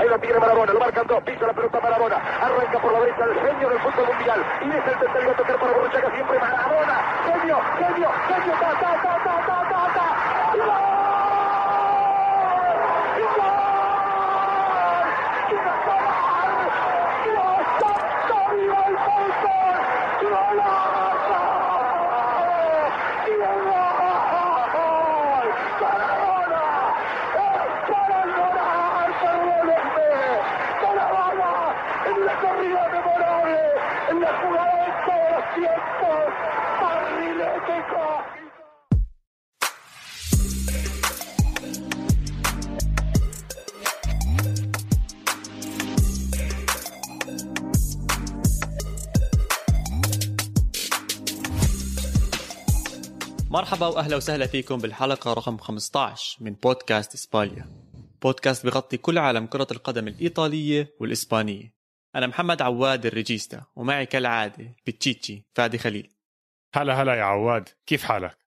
Ahí lo tiene Maradona, lo marcan dos, pisa la pelota Maradona. Arranca por la derecha el genio del fútbol mundial. Y es el tercero a tocar para Borruchaga siempre Maradona. Genio, genio, genio, ta, ta, ta, ta, ta, ta, ta. ¡Gol! مرحبا وأهلا وسهلا فيكم بالحلقة رقم 15 من بودكاست إسبانيا. بودكاست بغطي كل عالم كرة القدم الإيطالية والإسبانية. أنا محمد عواد الريجيستا ومعي كالعادة بتشيتشي فادي خليل. هلا هلا يا عواد. كيف حالك؟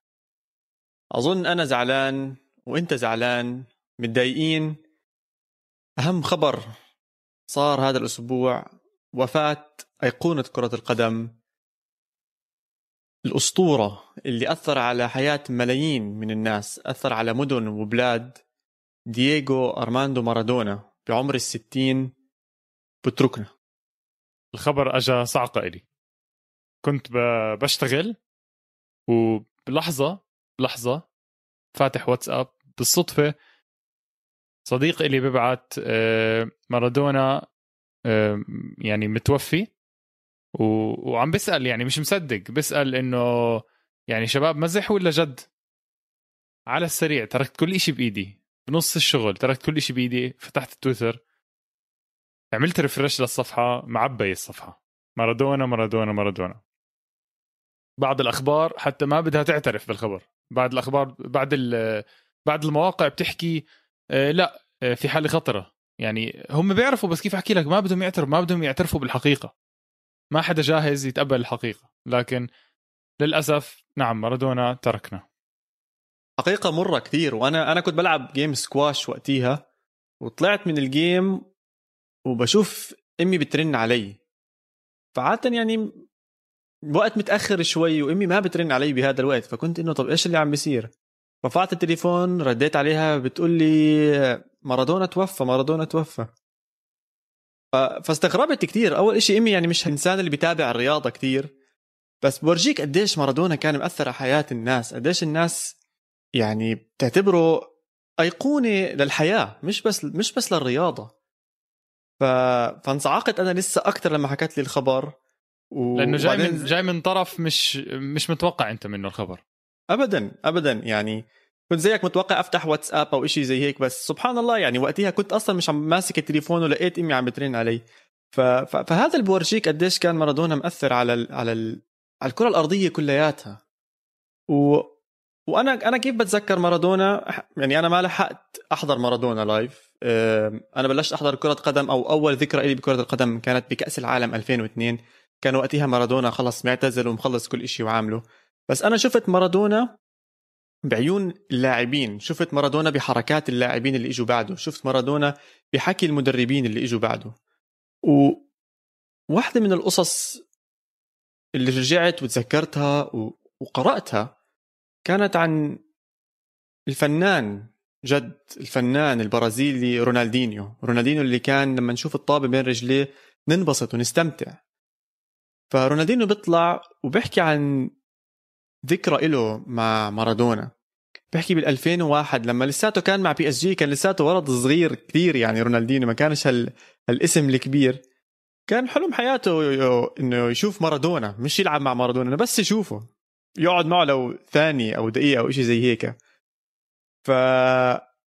أظن أنا زعلان وأنت زعلان متضايقين. أهم خبر صار هذا الأسبوع وفاة أيقونة كرة القدم. الأسطورة اللي أثر على حياة ملايين من الناس أثر على مدن وبلاد. دييغو أرماندو مارادونا بعمر الستين. بتركنا. الخبر أجا صعقة إلي. كنت بشتغل وبلحظة بلحظة فاتح واتساب بالصدفة. صديق إلي ببعت آه، مارادونا يعني متوفي. وعم بسأل يعني مش مصدق بسأل إنه يعني شباب مزح ولا جد؟ على السريع تركت كل إشي بإيدي. بنص الشغل تركت كل إشي بإيدي فتحت التويتر عملت ريفرش للصفحة معبي الصفحة. مارادونا مارادونا مارادونا. بعض الأخبار حتى ما بدها تعترف بالخبر. بعد الأخبار بعد بعد المواقع بتحكي آه لا آه في حالة خطرة. يعني هم بيعرفوا بس كيف أحكي لك؟ ما بدهم يعترفوا ما بدهم يعترفوا بالحقيقة. ما حدا جاهز يتقبل الحقيقة. لكن للأسف نعم مارادونا تركنا. حقيقة مرة كثير. وأنا أنا كنت بلعب game سكواش وقتيها وطلعت من الجيم وبشوف أمي بترن علي. فعادة يعني وقت متأخر شوي وإمي ما بترن علي بهذا الوقت فكنت إنه طب إيش اللي عم بيصير؟ رفعت التليفون رديت عليها بتقول لي مارادونا توفى مارادونا توفى. فاستغربت كثير أول شيء إمي يعني مش الانسان اللي بيتابع الرياضة كثير بس بورجيك قديش مارادونا كان مأثر على حياة الناس قديش الناس يعني بتعتبره أيقونة للحياة مش بس مش بس للرياضة. ف... فانصعقت أنا لسه أكثر لما حكت لي الخبر. و... لأنه جاي من جاي من طرف مش مش متوقع أنت منه الخبر. ابدا ابدا يعني كنت زيك متوقع أفتح واتساب أو إشي زي هيك بس سبحان الله يعني وقتها كنت أصلا مش عم ماسك التليفون ولقيت إمي عم بترن علي. ف... ف... فهذا اللي بورجيك قديش كان مارادونا مأثر على ال... على ال... على الكرة الأرضية كلياتها. و... وأنا أنا كيف بتذكر مارادونا؟ يعني أنا ما لحقت أحضر مارادونا live. أنا بلشت أحضر كرة قدم أو أول ذكرى لي بكرة القدم كانت بكأس العالم 2002 كان وقتها مارادونا خلص معتزل ومخلص كل شيء وعامله. بس أنا شفت مارادونا بعيون اللاعبين شفت مارادونا بحركات اللاعبين اللي إجوا بعده شفت مارادونا بحكي المدربين اللي إجوا بعده. و واحدة من القصص اللي رجعت وتذكرتها وقرأتها كانت عن الفنان جد الفنان البرازيلي رونالدينيو. رونالدينيو اللي كان لما نشوف الطابة بين رجليه ننبسط ونستمتع. فرونالدينيو بيطلع وبيحكي عن ذكرى له مع مارادونا. بحكي بال 2001 لما لساته كان مع PSG كان لساته ولد صغير كثير يعني رونالدينو ما كانش هال... هالاسم الكبير. كان حلم حياته إنه يشوف مارادونا مش يلعب مع مارادونا بس يشوفه يقعد معه لو ثانية أو دقيقة أو شيء زي هيك. ف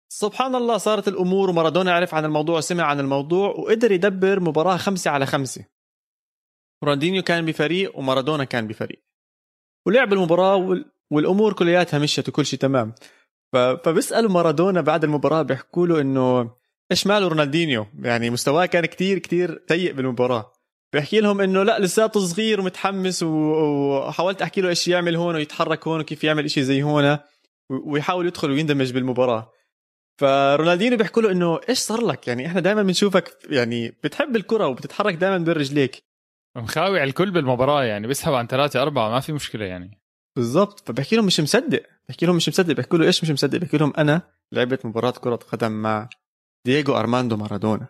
سبحان الله صارت الأمور ومارادونا عرف عن الموضوع سمع عن الموضوع وقدر يدبر مباراة خمسة على خمسة. رونالدينيو كان بفريق ومارادونا كان بفريق. ولعب المباراة والأمور كلياتها مشت وكل شيء تمام. فبيسالوا مارادونا بعد المباراة بيحكوا له إنه إيش ماله رونالدينيو؟ يعني مستواه كان كتير كتير سيء بالمباراة. بحكي لهم إنه لا لساته صغير ومتحمس وحاولت أحكي له إيش يعمل هون ويتحرك هون وكيف يعمل إشي زي هون ويحاول يدخل ويندمج بالمباراة. فرونالدينو بيحكوا له إنه إيش صار لك؟ يعني إحنا دائما بنشوفك يعني بتحب الكرة وبتتحرك دائما بين رجليك مخاوي على الكل بالمباراة يعني بيسحب عن ثلاثة أربعة ما في مشكلة يعني. بالضبط. فبحكي لهم مش مصدق. بحكي لهم مش مصدق. بحكوا له إيش مش مصدق؟ بحكي لهم أنا لعبت مباراة كرة قدم مع دييغو أرماندو مارادونا.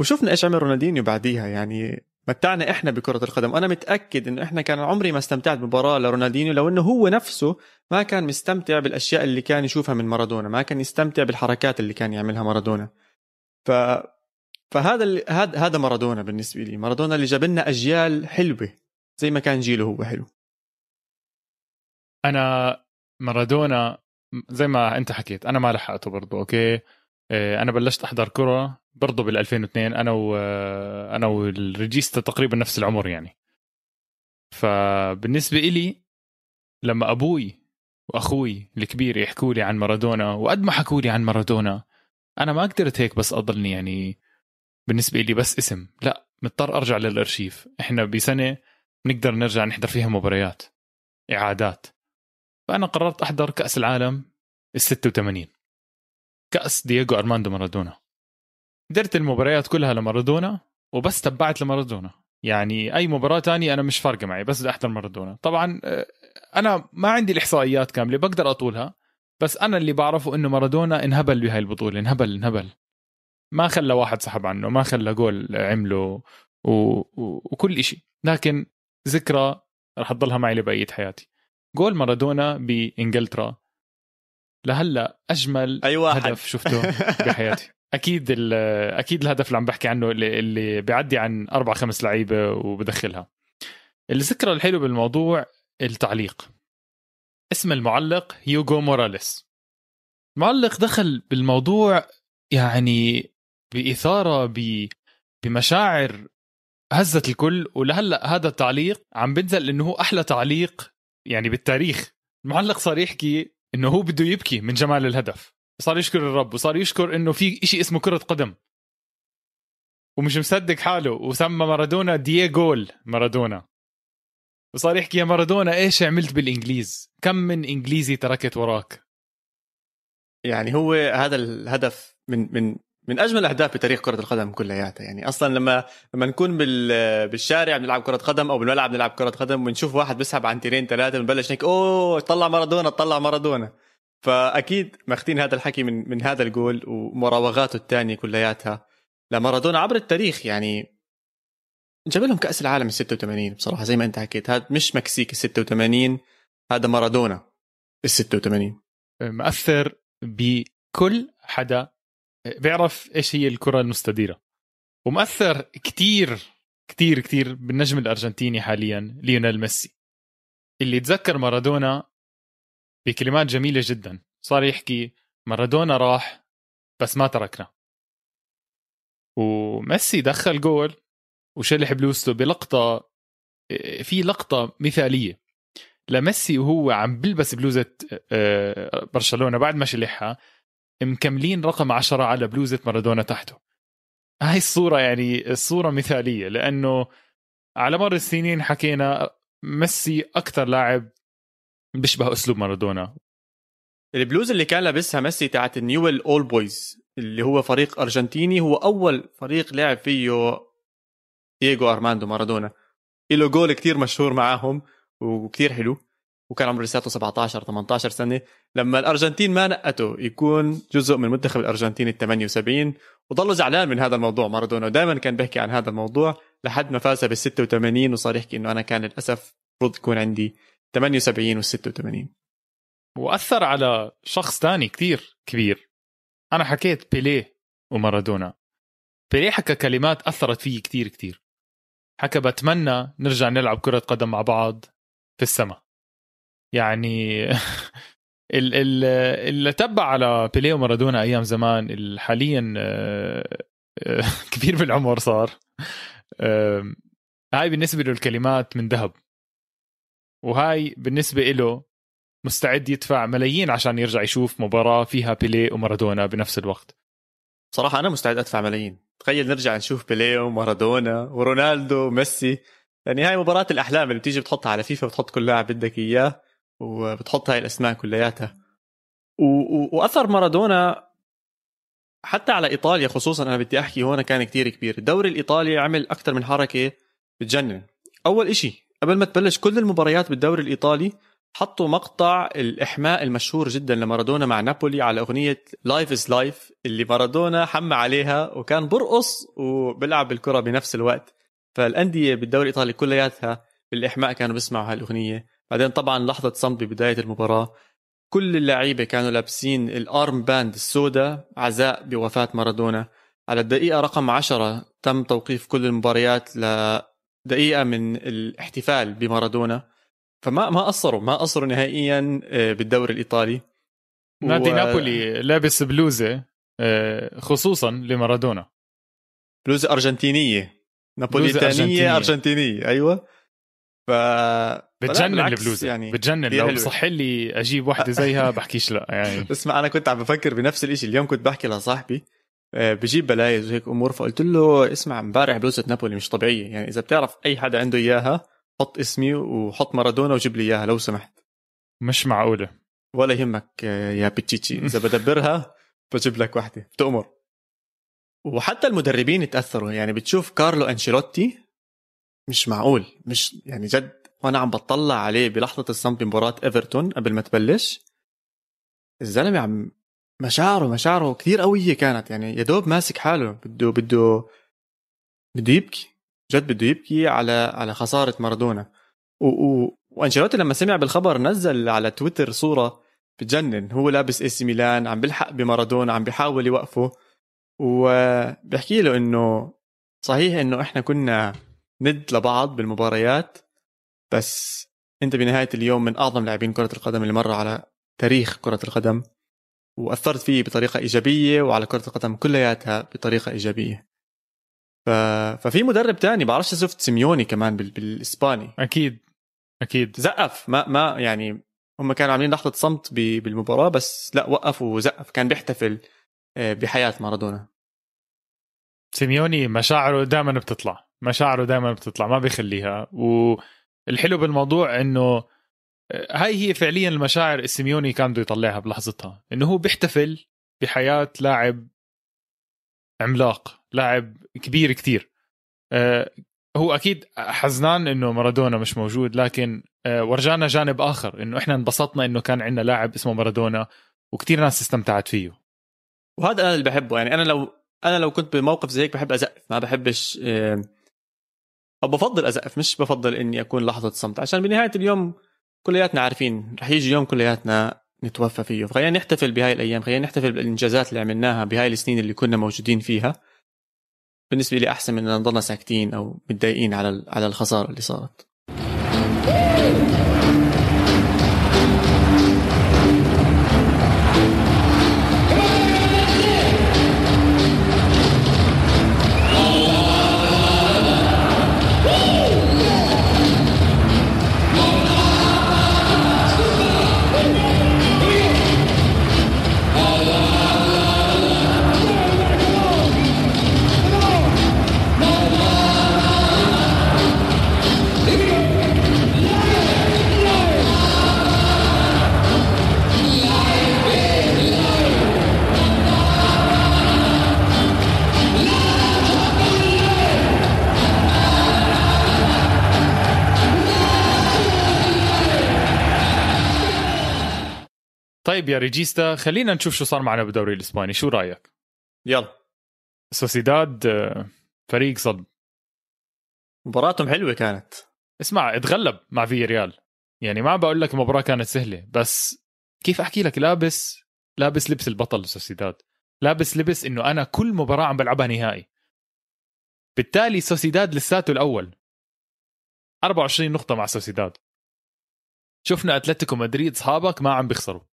وشفنا إيش عمل رونالدينيو بعديها يعني. متعنا إحنا بكرة القدم. وأنا متأكد إنه إحنا كان عمري ما استمتعت بمباراة لرونالدينيو لو إنه هو نفسه ما كان مستمتع بالأشياء اللي كان يشوفها من مارادونا ما كان يستمتع بالحركات اللي كان يعملها مارادونا. ف فهذا. هذا هذا مارادونا بالنسبة لي. مارادونا اللي جاب لنا أجيال حلوة زي ما كان جيله هو حلو. أنا مارادونا زي ما أنت حكيت أنا ما لحقته برضه okay؟ آه، أنا بلشت أحضر كرة برضه بال 2002 أنا و أنا والريجيستا تقريبا نفس العمر يعني. فبالنسبة إلي لما أبوي وأخوي الكبير يحكوا لي عن مارادونا وقد ما حكوا لي عن مارادونا أنا ما قدرت هيك بس أضلني يعني بالنسبة لي بس اسم. لا مضطر أرجع للأرشيف. إحنا بسنة بنقدر نرجع نحضر فيها مباريات إعادات. فأنا قررت أحضر كأس العالم ال 86 كأس دييغو أرماندو مارادونا. درت المباريات كلها لمارادونا وبس تبعت لمارادونا. يعني أي مباراة تانية أنا مش فارقة معي بس بدي أحضر مارادونا. طبعا آه، أنا ما عندي الإحصائيات كاملة بقدر أطولها بس أنا اللي بعرفه إنه مارادونا انهبل بهاي البطولة انهبل انهبل. ما خلى واحد سحب عنه ما خلى جول عمله و... و... وكل إشي. لكن ذكرى رح تضلها معي لبقية حياتي. جول مارادونا بإنجلترا. لهلأ أجمل أي واحد. هدف شفته بحياتي. أكيد أكيد الهدف اللي عم بحكي عنه اللي, اللي بيعدي عن أربع خمس لعيبة وبدخلها. الذكرى الحلوة بالموضوع التعليق. اسم المعلق هيوغو موراليس. المعلق دخل بالموضوع يعني بإثارة ب... بمشاعر هزت الكل. ولهلأ هذا التعليق عم بنزل إنه هو أحلى تعليق يعني بالتاريخ. المعلق صار يحكي إنه هو بده يبكي من جمال الهدف. صار يشكر الرب وصار يشكر إنه في إشي اسمه كرة قدم. ومش مصدق حاله وسمى مارادونا دييغول مارادونا. وصار يحكي يا مارادونا إيش عملت بالإنجليز؟ كم من إنجليزي تركت وراك؟ يعني هو هذا الهدف من من من أجمل الأهداف بتاريخ كرة القدم كلياتها. يعني أصلا لما لما نكون بال بالشارع بنلعب كرة قدم أو بالملعب بنلعب كرة قدم ونشوف واحد بيسحب عن تيرين ثلاثة بنبلش هيك أوه طلع مارادونا طلع مارادونا. فأكيد ماخذين هذا الحكي من من هذا الجول ومراوغاته الثانية كلياتها لمارادونا عبر التاريخ. يعني جاب لهم كأس العالم ال 86 بصراحة زي ما أنت حكيت. هذا مش مكسيك ال 86 هذا مارادونا ال 86 مأثر بكل حدا بيعرف إيش هي الكرة المستديرة. ومأثر كتير كتير كتير بالنجم الأرجنتيني حاليا ليونيل ميسي. اللي تذكر مارادونا بكلمات جميلة جدا. صار يحكي مارادونا راح بس ما تركنا. وميسي دخل جول وشلح بلوزته بلقطة في لقطة مثالية. لميسي وهو عم بلبس بلوزة آه، برشلونة بعد ما شلحها مكملين رقم عشرة على بلوزة مارادونا تحته. هاي الصورة يعني الصورة مثالية لأنه على مر السنين حكينا ميسي أكثر لاعب بيشبه أسلوب مارادونا. البلوز اللي كان لابسها ميسي تاعت ال Newell's Old Boys اللي هو فريق أرجنتيني هو أول فريق لعب فيه دييغو أرماندو مارادونا. له جول كتير مشهور معاهم وكتير حلو. وكان عمره لساته 17 18 سنة. لما الأرجنتين ما نقته يكون جزء من منتخب الأرجنتين ال 78 وضله زعلان من هذا الموضوع مارادونا. ودائما كان بيحكي عن هذا الموضوع لحد ما فاز بال 86 وصار يحكي إنه أنا كان للأسف المفروض يكون عندي 78 وال 86 وأثر على شخص تاني كثير كبير. أنا حكيت بيليه ومارادونا. بيليه حكى كلمات أثرت فيي كثير كثير. حكى بتمنى نرجع نلعب كرة قدم مع بعض في السماء. يعني ال ال اللي تبع على بيليه ومارادونا أيام زمان حاليا آه، آه، كبير بالعمر صار. هاي بالنسبة له الكلمات من ذهب. وهاي بالنسبة له مستعد يدفع ملايين عشان يرجع يشوف مباراة فيها بيليه ومارادونا بنفس الوقت. صراحة أنا مستعد أدفع ملايين. تخيل نرجع نشوف بيليه ومارادونا ورونالدو وميسي. يعني هاي مباراة الأحلام اللي بتيجي بتحطها على فيفا بتحط كل لاعب بدك إياه. وبتحط هاي الاسماء كلياتها. و... وأثر مارادونا حتى على إيطاليا خصوصا أنا بدي أحكي هون كان كتير كبير. الدوري الإيطالي عمل أكثر من حركة بتجنن. أول إشي قبل ما تبلش كل المباريات بالدوري الإيطالي حطوا مقطع الإحماء المشهور جدا لمارادونا مع نابولي على أغنية Live Is Life اللي مارادونا حمى عليها وكان برقص وبيلعب بالكرة بنفس الوقت. فالأندية بالدوري الإيطالي كلياتها بالإحماء كانوا بيسمعوا هالاغنيه بعدين طبعا لحظة صمت ببداية المباراة كل اللعيبة كانوا لابسين ال armband السوداء عزاء بوفاة مارادونا. على الدقيقة رقم عشرة تم توقيف كل المباريات لدقيقة من الاحتفال بمارادونا. فما ما قصروا ما قصروا نهائيا آه، بالدوري الإيطالي. نادي و... نابولي لابس بلوزة آه، خصوصا لمارادونا. بلوزة أرجنتينية. نابوليتانيه أرجنتينية. أرجنتينية أيوه. ف بتجنن البلوزة. يعني بتجنن لو بصح لي أجيب وحده زيها بحكيش لا يعني. اسمع أنا كنت عم بفكر بنفس الشيء اليوم كنت بحكي لصاحبي آه، بجيب بلايز وهيك أمور فقلت له اسمع امبارح بلوزة نابولي مش طبيعية. يعني إذا بتعرف أي حدا عنده إياها حط اسمي وحط مارادونا وجيب لي إياها لو سمحت. مش معقولة. ولا يهمك يا بتشيتشي إذا بدبرها بجيب لك وحده بتأمر. وحتى المدربين تاثروا يعني بتشوف كارلو أنشيلوتي مش معقول مش يعني جد وأنا عم بطلع عليه بلحظة الصمت بمباراة إيفرتون قبل ما تبلش. الزلمة عم مشاعره مشاعره كثير قوية كانت. يعني يا دوب ماسك حاله. بده بده بده يبكي. جد بده يبكي على على خسارة مارادونا. و... و... وأنشيلوتي لما سمع بالخبر نزل على تويتر صورة بتجنن. هو لابس إي سي ميلان عم بيلحق بمارادونا عم بيحاول يوقفه. وبحكي له إنه صحيح إنه إحنا كنا ند لبعض بالمباريات. بس انت بنهاية اليوم من أعظم لاعبين كرة القدم اللي مروا على تاريخ كرة القدم وأثرت فيه بطريقة إيجابية وعلى كرة القدم كلياتها بطريقة إيجابية. ف... ففي مدرب تاني بعرفش شفت سيميوني كمان بال... بالإسباني. أكيد أكيد. زقف ما ما يعني هم كانوا عاملين لحظة صمت ب... بالمباراة بس لا وقف وزقف. كان بيحتفل آه، بحياة مارادونا. سيميوني مشاعره دائما بتطلع مشاعره دائما بتطلع ما بيخليها. والحلو بالموضوع إنه آه، هاي هي فعليا المشاعر السيميوني كان بده يطلعها بلحظتها. إنه هو بيحتفل بحياة لاعب عملاق لاعب كبير كتير. آه، هو أكيد حزنان إنه مارادونا مش موجود لكن آه، ورجانا جانب آخر إنه إحنا انبسطنا إنه كان عندنا لاعب اسمه مارادونا وكتير ناس استمتعت فيه. وهذا أنا اللي بحبه يعني أنا لو أنا لو كنت بموقف زي هيك بحب ازقف ما بحبش أو بفضل أزقف مش بفضل إني أكون لحظة صمت. عشان بنهاية اليوم كلياتنا عارفين رح يجي يوم كلياتنا نتوفى فيه. فخلينا نحتفل بهاي الأيام خلينا نحتفل بالإنجازات اللي عملناها بهاي السنين اللي كنا موجودين فيها. بالنسبة لي أحسن من إن نضلنا ساكتين أو متضايقين على على الخسارة اللي صارت. طيب يا ريجيستا خلينا نشوف شو صار معنا بالدوري الإسباني. شو رأيك؟ يلا. سوسيداد آه، فريق صد مباراتهم حلوة كانت. اسمع اتغلب مع فياريال. يعني ما بقول لك المباراه كانت سهلة بس كيف أحكي لك؟ لابس لابس لبس البطل سوسيداد لابس لبس إنه أنا كل مباراة عم بلعبها نهائي. بالتالي سوسيداد لساته الأول. 24 نقطة مع سوسيداد. شفنا أتلتيكو مدريد أصحابك ما عم بيخسروا.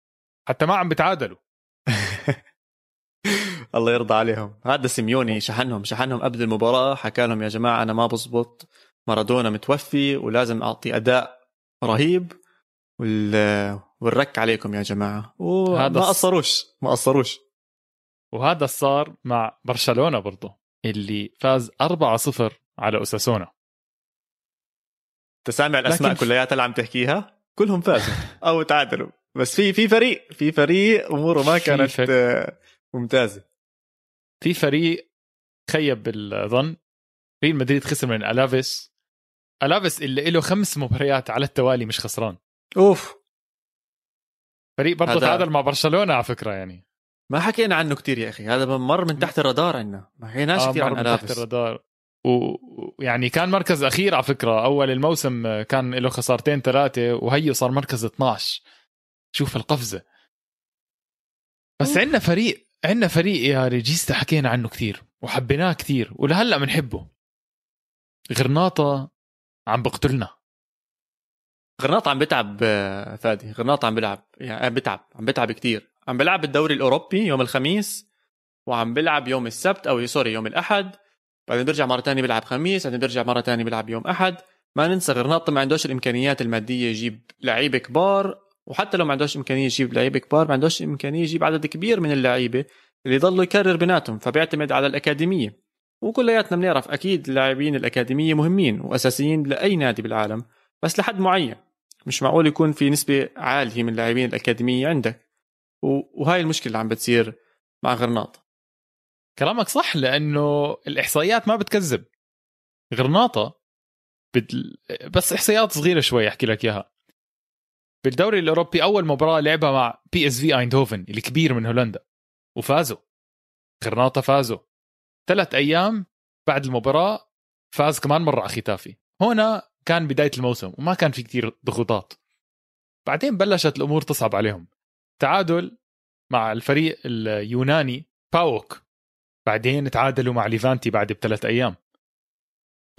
حتى ما عم بتعادلوا. الله يرضى عليهم. هذا سيميوني شحنهم شحنهم قبل المباراة حكى لهم يا جماعة أنا ما بزبط مارادونا متوفي ولازم أعطي أداء رهيب وال... والرك عليكم يا جماعة. وما قصروش ما قصروش. وهذا صار مع برشلونة برضه اللي فاز 4-0 على أوساسونا. تسامع الأسماء لكن... كلياتها اللي عم تحكيها؟ كلهم فازوا أو تعادلوا. بس في في فريق في فريق أموره ما كانت فريق. آه، ممتازة. في فريق خيب بالظن ريال مدريد خسر من ألافيس. ألافيس اللي له خمس مباريات على التوالي مش خسران. أوف. فريق برضه هذا- تعادل مع برشلونة على فكرة يعني. ما حكينا عنه كتير يا أخي. هذا مر من تحت الرادار عنا ما حكيناش آه، كثير مر عن من تحت الرادار. ويعني كان مركز أخير على فكرة. أول الموسم كان له خسارتين ثلاثة وهيو صار مركز 12 شوف القفزة. بس عندنا فريق عندنا فريق يا ريجيستا حكينا عنه كثير وحبيناه كثير ولهلأ بنحبه. غرناطة عم بقتلنا. غرناط عم بتعب فادي غرناط عم بيلعب يعني عم بتعب عم بتعب كتير عم بيلعب بالدوري الأوروبي يوم الخميس وعم بيلعب يوم السبت أو سوري يوم الأحد. بعدين بيرجع مرة تانية بيلعب خميس بعدين بيرجع مرة تانية بيلعب يوم أحد. ما ننسى غرناط ما عندوش الإمكانيات المادية يجيب لعيبه كبار. وحتى لو ما عندوش إمكانية يجيب لعيبة كبار ما عندوش إمكانية يجيب عدد كبير من اللعيبه اللي يضلوا يكرر بيناتهم فبيعتمد على الأكاديمية. وكلياتنا بنعرف أكيد اللاعبين الأكاديمية مهمين وأساسيين لأي نادي بالعالم بس لحد معين. مش معقول يكون في نسبة عالية من اللاعبين الأكاديمية عندك. وهاي المشكلة اللي عم بتصير مع غرناطة. كلامك صح لأنه الإحصائيات ما بتكذب. غرناطة بد... بس إحصائيات صغيرة شوي أحكي لك إياها. بالدوري الأوروبي أول مباراة لعبها مع بي اس في ايندهوفن الكبير من هولندا. وفازوا. غرناطة فازوا. ثلاث أيام بعد المباراة فاز كمان مرة على ختافي هنا كان بداية الموسم وما كان في كتير ضغوطات. بعدين بلشت الأمور تصعب عليهم. تعادل مع الفريق اليوناني باوك بعدين تعادلوا مع ليفانتي بعد بثلاث أيام.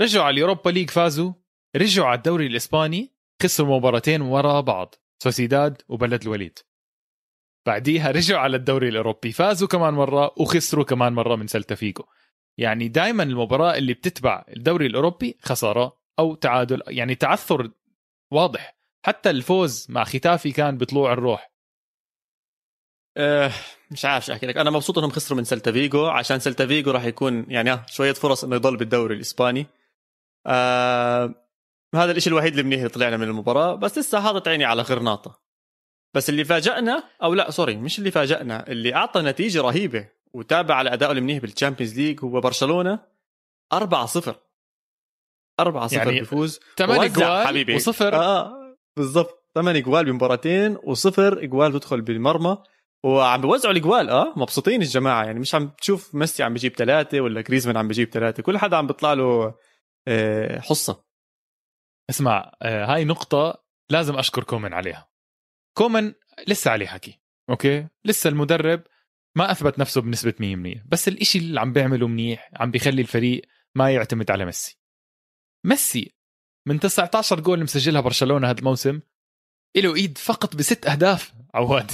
رجعوا على ال Europa League فازوا. رجعوا على الدوري الإسباني. خسروا مباراتين ورا بعض سوسيداد وبلد الوليد. بعديها رجعوا على الدوري الأوروبي فازوا كمان مرة وخسروا كمان مرة من سلتا فيجو. يعني دائما المباراة اللي بتتبع الدوري الأوروبي خسارة أو تعادل يعني تعثر واضح. حتى الفوز مع ختافي كان بطلوع الروح. أه مش عارف أحكي لك. أنا مبسوط إنهم خسروا من سلتا فيجو عشان سلتا فيجو راح يكون يعني شوية فرص إنه يضل بالدوري الإسباني. أه هذا الشيء الوحيد اللي منيح اللي طلعنا من المباراة بس لسه حاطط عيني على غرناطه بس اللي فاجأنا أو لا sorry مش اللي فاجأنا اللي أعطى نتيجة رهيبة وتابع على ادائه المنيح بال Champions League هو برشلونة 4 0 4 0 يعني بيفوز. 8 وزع جوال حبيبي. وصفر. آه بالضبط. ثمان جوال بمباراتين وصفر جوال تدخل بالمرمى. وعم بيوزعوا الجوال آه مبسوطين الجماعة. يعني مش عم تشوف ميسي عم بيجيب ثلاثة ولا جريزمان عم بيجيب ثلاثة. كل حدا عم بيطلع له آه، حصة. اسمع آه، هاي نقطة لازم أشكر كومان عليها. كومان لسه عليه حكي أوكي؟ لسه المدرب ما أثبت نفسه بنسبة 100% بس الإشي اللي عم بيعمله منيح عم بيخلي الفريق ما يعتمد على ميسي. ميسي من 19 جول مسجلها برشلونة هذا الموسم له إيد فقط بست أهداف عواد.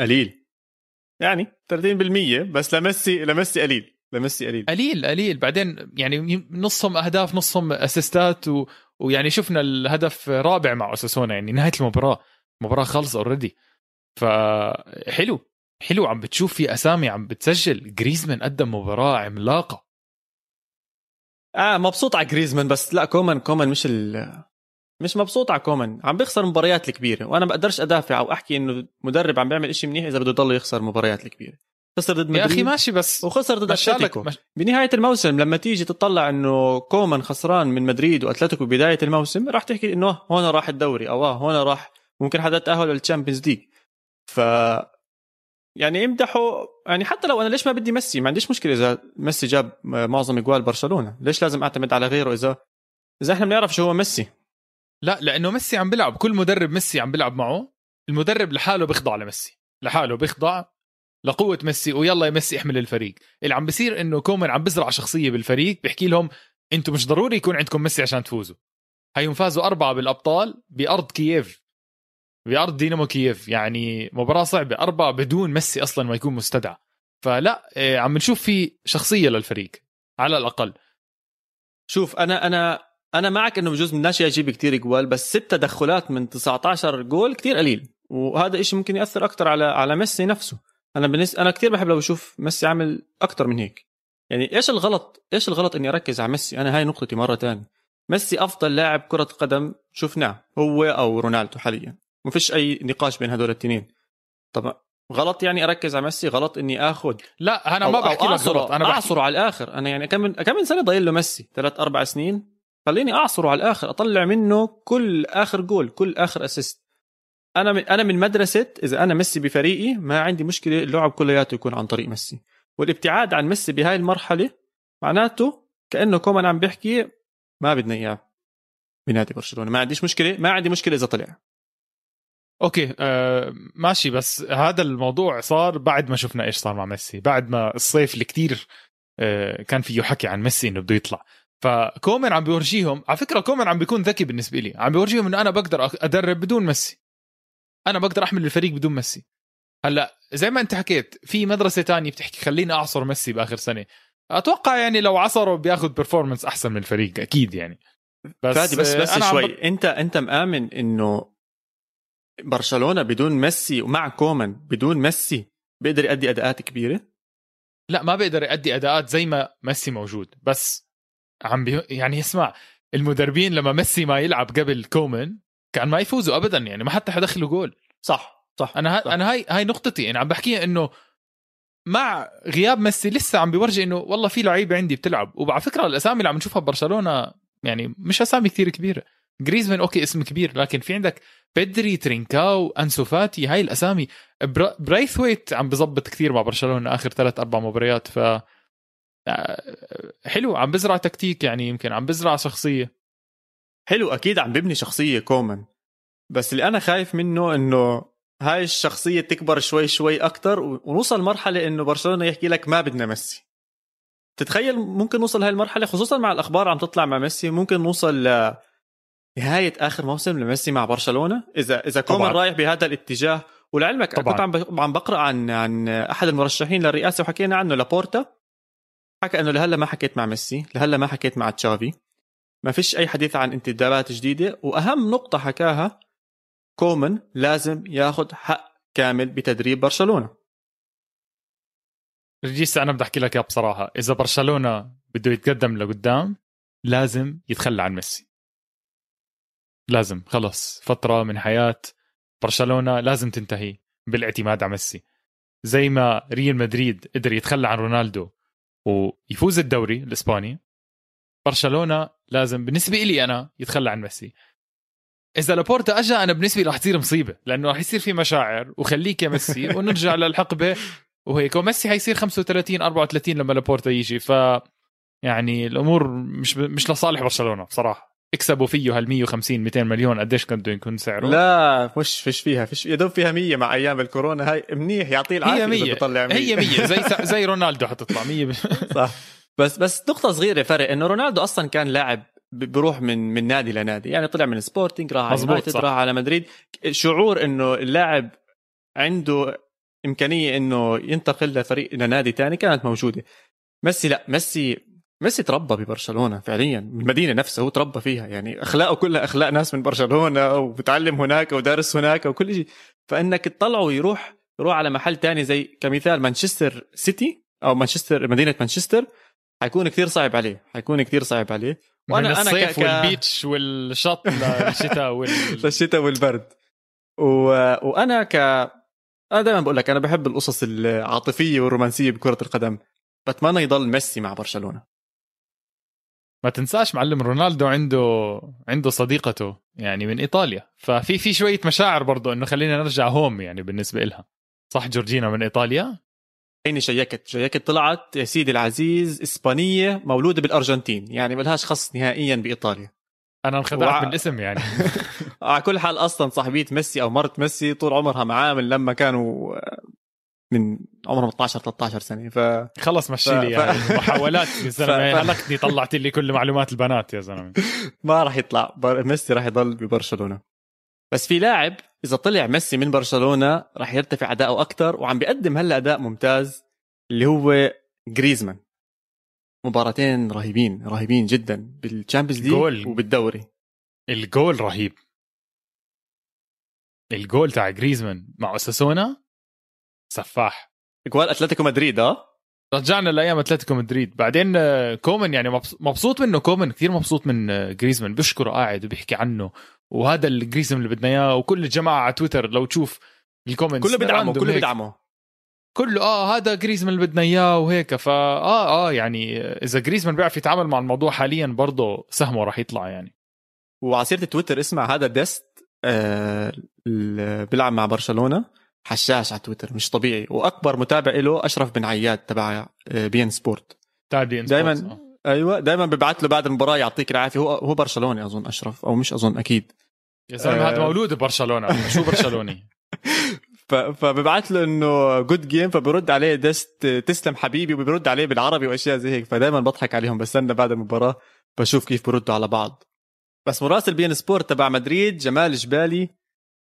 قليل. يعني 30% بس لميسي لميسي قليل. لميسي قليل. قليل قليل. بعدين يعني نصهم أهداف نصهم أسيستات و... ويعني شفنا الهدف رابع مع أساسونا يعني نهاية المباراة. المباراة خلص already فحلو حلو عم بتشوف في أسامي عم بتسجل. جريزمان قدم مباراة عملاقة. آه مبسوط على جريزمان بس لا كومان كومان مش ال مش مبسوط على كومان. عم بيخسر مباريات الكبيرة. وأنا بقدرش أدافع أو أحكي إنه مدرب عم بيعمل إشي منيح إذا بده يضل يخسر مباريات الكبيرة. خسر ضد يا أخي مدريد ماشي بس وخسر ضد اتلتيكو مش... بنهاية الموسم لما تيجي تطلع إنه كومان خسران من مدريد وأتلتيكو بداية الموسم راح تحكي إنه هون راح الدوري أو آه هون راح ممكن حدا تأهل لل Champions League. ف يعني امدحوا يعني حتى لو أنا ليش ما بدي ميسي؟ ما عنديش مشكلة إذا ميسي جاب معظم أجوال برشلونة. ليش لازم أعتمد على غيره إذا إذا إحنا بنعرف شو هو ميسي؟ لا لأنه ميسي عم بيلعب كل مدرب ميسي عم بيلعب معه المدرب لحاله بيخضع لميسي لحاله بيخضع لقوة ميسي ويلا يا ميسي احمل الفريق. اللي عم بيصير إنه كومان عم بزرع شخصية بالفريق بيحكي لهم أنتم مش ضروري يكون عندكم ميسي عشان تفوزوا. هيهم فازوا أربعة بالأبطال بأرض كييف. بأرض دينامو كييف. يعني مباراة صعبة. أربعة بدون ميسي أصلا ما يكون مستدعى. فلا إيه، عم نشوف في شخصية للفريق. على الأقل. شوف أنا أنا أنا معك إنه بجوز من ناشئ يجيب كتير جوال بس ست تدخلات من 19 جول كتير قليل. وهذا إشي ممكن يأثر أكثر على على ميسي نفسه. أنا بالنسبة أنا كتير بحب لو بشوف ميسي عامل أكثر من هيك. يعني إيش الغلط إيش الغلط إني أركز على ميسي؟ أنا هاي نقطتي مرة تانية. ميسي أفضل لاعب كرة قدم شفناه هو أو رونالدو حاليا. ما فيش أي نقاش بين هدول الاثنين طب غلط يعني أركز على ميسي غلط إني آخذ لا أنا ما بحكي لك غلط أنا بحكي أعصره على الآخر. أنا يعني كم من كم من سنة ضايل له ميسي؟ ثلاث أربع سنين. خليني أعصره على الآخر أطلع منه كل آخر جول كل آخر assist أنا من أنا من مدرسة إذا أنا ميسي بفريقي ما عندي مشكلة اللعب كلياته يكون عن طريق ميسي. والابتعاد عن ميسي بهاي المرحلة معناته كأنه كومان عم بيحكي ما بدنا إياه بنادي برشلونة. ما عنديش مشكلة ما عندي مشكلة إذا طلع. أوكي آه ماشي بس هذا الموضوع صار بعد ما شفنا إيش صار مع ميسي. بعد ما الصيف اللي كتير آه كان فيه حكي عن ميسي إنه بده يطلع. فكومان عم بيورجيهم على فكرة كومان عم بيكون ذكي بالنسبة لي. عم بيورجيهم إنه أنا بقدر أدرب بدون ميسي. أنا بقدر أحمل الفريق بدون ميسي. هلأ زي ما أنت حكيت في مدرسة تانية بتحكي خليني أعصر ميسي بآخر سنة. أتوقع يعني لو عصره بياخذ performance أحسن من الفريق أكيد يعني. بس فادي بس بس أنا شوي. ب... أنت أنت مآمن إنه برشلونة بدون ميسي ومع كومان بدون ميسي بيقدر يؤدي أداءات كبيرة؟ لا ما بيقدر يؤدي أداءات زي ما ميسي موجود. بس عم بي... يعني اسمع المدربين لما ميسي ما يلعب قبل كومان كان ما يفوزوا ابدا يعني ما حتى يدخلوا جول. صح صح أنا ها... أنا هاي هاي نقطتي. يعني عم بحكي إنه مع غياب ميسي لسه عم بيورجي إنه والله في لعيبة عندي بتلعب. وعلى فكرة الأسامي اللي عم نشوفها ببرشلونه يعني مش أسامي كثير كبيرة. جريزمان أوكي اسم كبير لكن في عندك بيدري ترينكاو أنسو فاتي هاي الأسامي. برايثويت عم بظبط كثير مع برشلونة آخر ثلاث أربع مباريات. ف آه، حلو عم بزرع تكتيك يعني يمكن عم بزرع شخصية. حلو أكيد عم ببني شخصية كومان بس اللي أنا خايف منه إنه هاي الشخصية تكبر شوي شوي أكثر ونوصل مرحلة إنه برشلونة يحكي لك ما بدنا ميسي. تتخيل ممكن نوصل لهي المرحلة خصوصا مع الأخبار عم تطلع مع ميسي ممكن نوصل لنهايه آخر موسم لميسي مع برشلونة؟ إذا إذا كومان رايح بهذا الاتجاه. ولعلمك طبعا. كنت عم عم بقرأ عن عن أحد المرشحين للرئاسة وحكينا عنه لابورتا. حكى إنه لهلأ ما حكيت مع ميسي لهلأ ما حكيت مع تشافي. ما فيش أي حديث عن انتدابات جديدة وأهم نقطة حكاها كومان لازم ياخذ حق كامل بتدريب برشلونة. رجيس أنا بدي أحكي لك إياها بصراحة. إذا برشلونة بده يتقدم لقدام لازم يتخلى عن ميسي. لازم خلص. فترة من حياة برشلونة لازم تنتهي بالاعتماد على ميسي. زي ما ريال مدريد قدر يتخلى عن رونالدو ويفوز الدوري الإسباني برشلونة لازم بالنسبة لي أنا يتخلى عن ميسي. إذا لابورتا اجى أنا بالنسبة لي رح تصير مصيبة لأنه رح يصير في مشاعر وخليك يا ميسي ونرجع للحقبة وهيك. وميسي حيصير 35 34 لما لابورتا يجي. ف يعني الأمور مش مش لصالح برشلونة بصراحة. اكسبوا فيه هال 150 200 مليون قديش كان بده يكون سعره لا فش فيش فيها فيش يا دوب فيها 100 مع أيام الكورونا. هاي منيح يعطيه العافية هي 100 بيطلع 100 هي 100 زي زي رونالدو حتطلع 100 صح. بس بس نقطة صغيرة فرق إنه رونالدو أصلا كان لاعب بروح من من نادي لنادي. يعني طلع من سبورتنج راح على يونايتد راح على مدريد. شعور إنه اللاعب عنده إمكانية إنه ينتقل لفريق لنادي تاني كانت موجودة. ميسي لا ميسي ميسي تربى ببرشلونة فعليا المدينة نفسها هو تربى فيها. يعني أخلاقه كلها أخلاق ناس من برشلونة وبتعلم هناك ودارس هناك وكل شيء. فإنك تطلعه ويروح يروح على محل تاني زي كمثال مانشستر سيتي أو مانشستر مدينة مانشستر حيكون كثير صعب عليه حيكون كثير صعب عليه. وأنا من الصيف أنا ك... والبيتش والشط للشتاء وال... للشتاء والبرد. و... وأنا ك أنا دائما بقول لك أنا بحب القصص العاطفية والرومانسية بكرة القدم. بتمنى يضل ميسي مع برشلونة. ما تنساش معلم رونالدو عنده عنده صديقته يعني من إيطاليا. ففي في شوية مشاعر برضه إنه خلينا نرجع home يعني بالنسبة لها صح جورجينا من إيطاليا؟ هيني شيكت شيكت طلعت. يا سيدي العزيز إسبانية مولودة بالأرجنتين يعني ملهاش خص نهائيا بإيطاليا. أنا انخدعت وع... بالاسم يعني. على كل حال أصلا صاحبية ميسي أو مرت ميسي طول عمرها معاه من لما كانوا من عمرهم 12 13 سنة. ف خلص مشي لي ف... يعني. محاولات يا زلمة. هلكتني طلعت لي كل معلومات البنات يا زلمة. ما راح يطلع. ميسي راح يضل ببرشلونة. بس في لاعب إذا طلع ميسي من برشلونة راح يرتفع أداؤه أكثر وعم بيقدم هلا أداء ممتاز اللي هو جريزمان مباراتين رهيبين رهيبين جدا بال Champions League وبالدوري. الجول رهيب. الجول تاع جريزمان مع أوساسونا سفاح. جول أتلتيكو مدريد آه؟ رجعنا لأيام أتلتيكو مدريد. بعدين آه، كومان يعني مبسوط منه. كومان كثير مبسوط من آه، جريزمان بيشكره قاعد وبيحكي عنه. وهذا الجريزمان اللي بدنا إياه وكل الجماعة على تويتر لو تشوف ال comments كله بيدعمه random كله هيك. بيدعمه. كله آه هذا جريزمان اللي بدنا إياه وهيك. فا آه آه يعني إذا جريزمان بيعرف يتعامل مع الموضوع حاليا برضه سهمه راح يطلع يعني. وعلى سيره تويتر اسمع هذا ديست آه اللي بيلعب مع برشلونة. حشاش على تويتر مش طبيعي. وأكبر متابع له أشرف بن عياد تبع آه، بي إن سبورت. تابعي دايماً. أيوه دائما ببعث له بعد المباراة يعطيك العافية. هو هو برشلوني أظن أشرف أو مش أظن أكيد. يا زلمه آه. هذا مولود ببرشلونه شو برشلوني؟ فببعث له إنه good game فبرد عليه ديست تسلم حبيبي وبيرد عليه بالعربي وأشياء زي هيك. فدائما بضحك عليهم بستنى بعد المباراة بشوف كيف بردوا على بعض. بس مراسل بي ان سبورت تبع مدريد جمال جبالي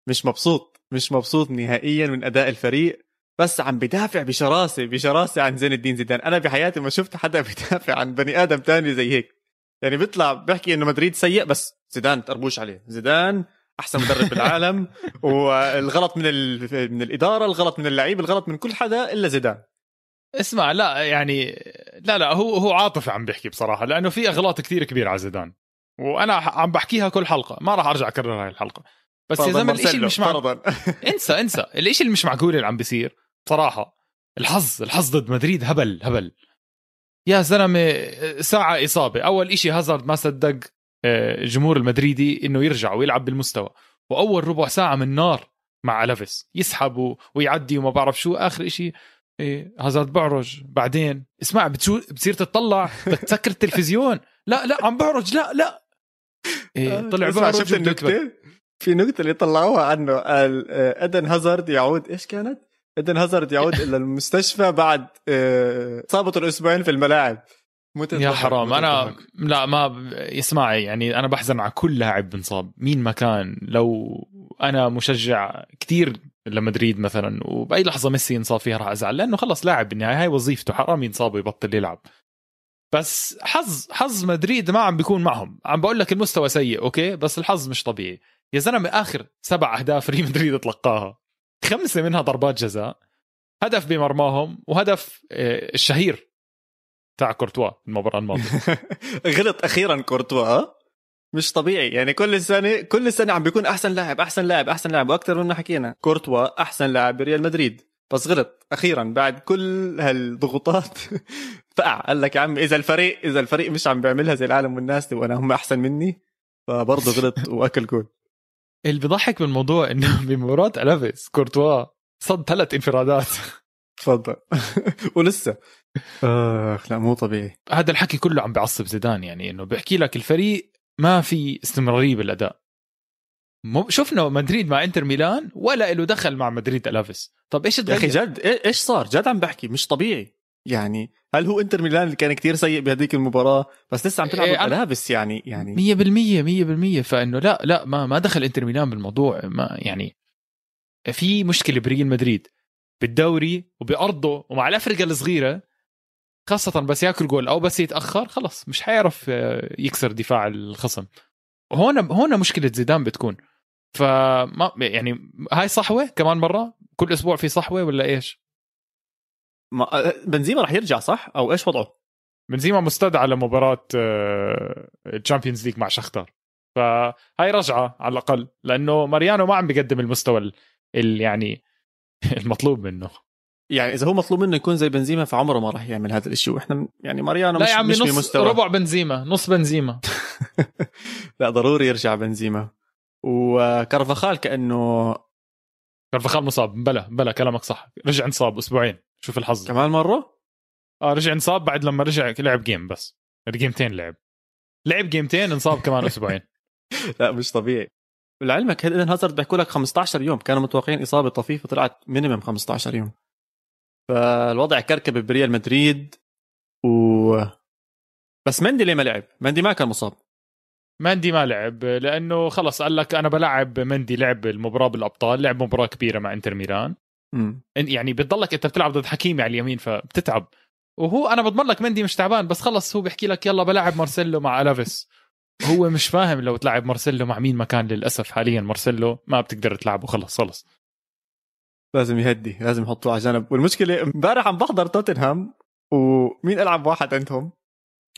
مش مبسوط مش مبسوط نهائيا من أداء الفريق. بس عم بدافع بشراسة بشراسة عن زين الدين زيدان. أنا بحياتي ما شفت حدا بدافع عن بني آدم تاني زي هيك. يعني بيطلع بيحكي إنه مدريد سيء بس زيدان تربوش عليه. زيدان أحسن مدرب بالعالم والغلط من ال... من الإدارة الغلط من اللعيبه الغلط من كل حدا إلا زيدان. اسمع لا يعني لا لا هو هو عاطفي عم بيحكي بصراحة لأنه في أغلاط كثير كبيرة على زيدان. وأنا عم بحكيها كل حلقة ما راح أرجع اكرر هاي الحلقة. بس يا زلمة الشيء اللي مش مع... انسى انسى الشيء اللي مش معقول اللي عم بيصير بصراحة الحظ الحظ ضد مدريد هبل هبل. يا زلمة ساعة إصابة أول إشي هازارد ما صدق الجمهور المدريدي إنه يرجع ويلعب بالمستوى. وأول ربع ساعة من نار مع ألافيس. يسحب ويعدي وما بعرف شو. آخر إشي إيه هازارد بعرج. بعدين اسمع بتشو بتصير تطلع بدك تسكر التلفزيون. لا لا عم بعرج. لا لا. إيه طلع اسمع، بعرج شفت. النكتة؟ في نكتة اللي طلعوها عنه. قال آه، إدن هازارد يعود. إيش كانت؟ إدن هازارد يعود إلى المستشفى بعد آه، اصابته الأسبوعين في الملاعب. يا حرام. أنا. لا ما اسمعي يعني أنا بحزن على كل لاعب بنصاب مين ما كان. لو أنا مشجع كتير لمدريد مثلا وبأي لحظة ميسي ينصاب فيها راح أزعل لأنه خلص لاعب بالنهاية هاي وظيفته حرام ينصاب ويبطل يلعب. بس حظ حظ مدريد ما عم بيكون معهم. عم بقول لك المستوى سيء okay؟ بس الحظ مش طبيعي. يا زلمة آخر سبع أهداف ريال مدريد تلقاها خمسة منها ضربات جزاء. هدف بمرماهم وهدف آه، الشهير. تاع كورتوا المباراة الماضية. غلط أخيرا كورتوا مش طبيعي. يعني كل سنة كل سنة عم بيكون أحسن لاعب أحسن لاعب أحسن لاعب وأكثر مما حكينا. كورتوا أحسن لاعب بريال مدريد. بس غلط أخيرا بعد كل هالضغوطات. فقع قال لك يا عم إذا الفريق إذا الفريق مش عم بيعملها زي العالم والناس وأنا هم أحسن مني فبرضه غلط وأكل جول. اللي بضحك بالموضوع إنه بمباراة الافيس كورتوا صد ثلاث انفرادات. تفضل. ولسه. آخ لا مو طبيعي. هذا الحكي كله عم بيعصب زيدان يعني إنه بيحكي لك الفريق ما في استمرارية بالأداء. مو شفنا مدريد مع إنتر ميلان ولا له دخل مع مدريد ألافيس. طب إيش يا أخي جد إيه- إيش صار؟ جد عم بحكي مش طبيعي. يعني هل هو إنتر ميلان اللي كان كتير سيء بهذيك المباراة؟ بس لسه عم تلعب إيه، لابس يعني يعني. 100% 100% فإنه لا لا ما ما دخل إنتر ميلان بالموضوع ما يعني في مشكلة بريال مدريد. بالدوري وبأرضه ومع الأفرقة الصغيرة خاصة بس ياكل جول أو بس يتأخر خلص مش حيعرف آه، يكسر دفاع الخصم. هون هون مشكلة زيدان بتكون. فما يعني هاي صحوة كمان مرة؟ كل أسبوع في صحوة ولا إيش؟ ما بنزيما رح يرجع صح؟ أو إيش وضعه؟ بنزيما مستدعى لمباراة ال Champions League مع شختار. فهاي رجعة على الأقل لأنه ماريانو ما عم بيقدم المستوى ال- ال يعني المطلوب منه. يعني إذا هو مطلوب منه يكون زي بنزيما فعمره ما راح يعمل هذا الشيء. وإحنا يعني ماريانو لا مش يا عمي مش نص بمستوى ربع بنزيما نص بنزيما. لا ضروري يرجع بنزيما. وكارفاخال كانه كارفاخال مصاب. بلا بلا كلامك صح. رجع انصاب أسبوعين. شوف الحظ. كمان مرة؟ آه رجع انصاب بعد لما رجع لعب game بس. جيمتين لعب. لعب جيمتين انصاب كمان أسبوعين. لا مش طبيعي. لعلمك ايدن هازارد بيحكوا لك 15 يوم. كانوا متوقعين إصابة طفيفة طلعت minimum 15 يوم. فالوضع كركب بريال مدريد و بس مندي ليه ما لعب؟ مندي ما كان مصاب. مندي ما لعب لأنه خلص قال لك أنا بلعب مندي لعب المباراة بالأبطال لعب مباراة كبيرة مع إنتر ميلان. يعني بتضلك أنت بتلعب ضد حكيمي على اليمين فبتتعب. وهو أنا بضمن لك مندي مش تعبان بس خلص هو بيحكي لك يلا بلعب مارسيلو مع ألافيس. هو مش فاهم لو تلعب مارسيلو مع مين مكان للأسف حاليا. مارسيلو ما بتقدر تلعبه. خلص خلص. لازم يهدي لازم يحطوه على جنب. والمشكلة امبارح عم بحضر توتنهام ومين ألعب واحد عندهم؟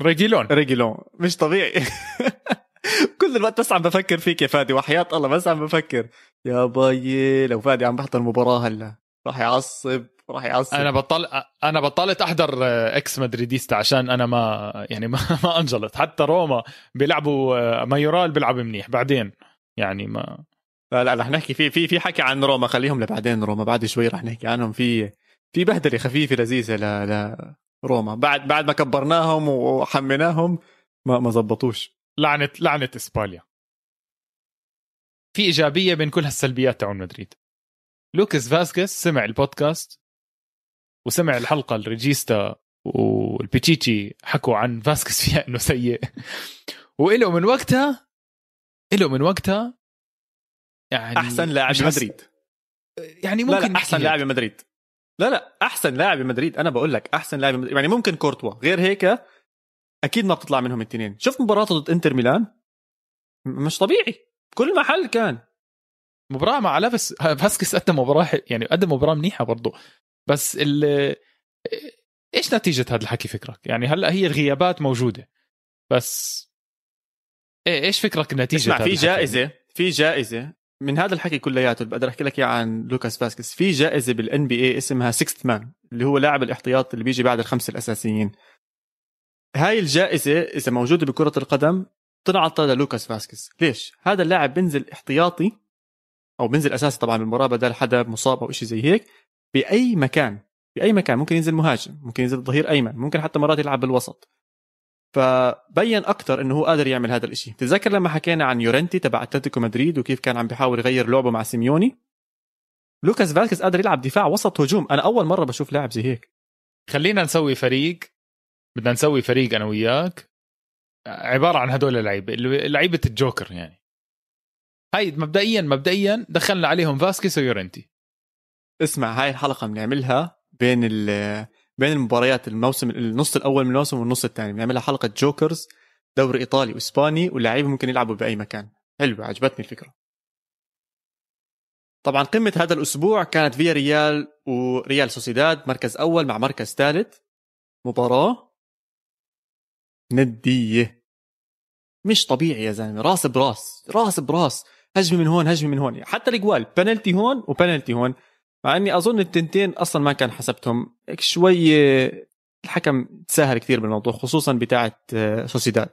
ريجيلون. ريجيلون. مش طبيعي. كل الوقت بس عم بفكر فيك يا فادي وحياة الله بس عم بفكر. يا باي لو فادي عم بحضر المباراة هلا راح يعصب. راح يعصب. أنا بطل أنا بطلت أحضر ex madridista عشان أنا ما يعني ما, ما أنجلط. حتى روما بيلعبوا مايورال بيلعب منيح. بعدين يعني ما لا لا رح نحكي. في في في حكي عن روما. خليهم لبعدين روما. بعد شوي رح نحكي عنهم. في في بهدلة خفيفة لذيذة ل لروما بعد بعد ما كبرناهم وحميناهم ما ما زبطوش. لعنه لعنة إسبانيا. في إيجابية بين كل هالسلبيات تاعون مدريد. لوكاس فاسكيز سمع البودكاست. وسمع الحلقة الريجيستا والبيتشيتشي حكوا عن فاسكيز فيها إنه سيء. وإله من وقتها إله من وقتها يعني أحسن لاعب مدريد. يعني ممكن لا لا أحسن لاعب مدريد. لا لا أحسن لاعب مدريد. أنا بقول لك أحسن لاعب مدريد. يعني ممكن كورتوا. غير هيك أكيد ما بتطلع منهم الاثنين شوف مباراته ضد إنتر ميلان؟ مش طبيعي. كل محل كان. مباراة مع لافس فاسكس قدم مباراة يعني قدم مباراة منيحة برضه بس ال إيش نتيجة هذا الحكي فكرك؟ يعني هلأ هي الغيابات موجودة بس إيه إيش فكرك نتيجة اسمع في جائزة في جائزة من هذا الحكي كلياته اللي بقدر أحكي لك إياه عن لوكاس فاسكيز في جائزة بال NBA اسمها sixth man اللي هو لاعب الاحتياط اللي بيجي بعد الخمسة الأساسيين هاي الجائزة إذا موجودة بكرة القدم تنعطى لوكاس فاسكيز ليش؟ هذا اللاعب بينزل احتياطي أو بينزل أساسي طبعا بالمباراه بدل حدا مصاب أو شيء زي هيك بأي مكان بأي مكان ممكن ينزل مهاجم ممكن ينزل ظهير أيمن ممكن حتى مرات يلعب بالوسط. فبين أكثر إنه هو قادر يعمل هذا الشيء تتذكر لما حكينا عن يورنتي تبع أتلتيكو مدريد وكيف كان عم بيحاول يغير لعبه مع سيميوني؟ لوكاس فاسكيز قادر يلعب دفاع وسط هجوم. أنا أول مرة بشوف لاعب زي هيك. خلينا نسوي فريق بدنا نسوي فريق أنا وياك. عبارة عن هدول اللعيبة لعيبة الجوكر يعني. هاي مبدئيا مبدئيا دخلنا عليهم فاسكيس ويورنتي. اسمع هاي الحلقة بنعملها بين بين المباريات الموسم النص الأول من الموسم والنص الثاني. بنعملها حلقة jokers دوري إيطالي وإسباني واللعيبه ممكن يلعبوا بأي مكان. حلوة عجبتني الفكرة. طبعا قمة هذا الأسبوع كانت فيا ريال وريال سوسيداد مركز أول مع مركز ثالث. مباراة ندية. مش طبيعي يا زلمة راس براس راس براس. هجمة من هون هجمة من هون. حتى الإجوال بنالتي هون وبنالتي هون. مع إني أظن التنتين أصلا ما كان حسبتهم. شوي الحكم تساهل كثير بالموضوع خصوصا بتاعه سوسيداد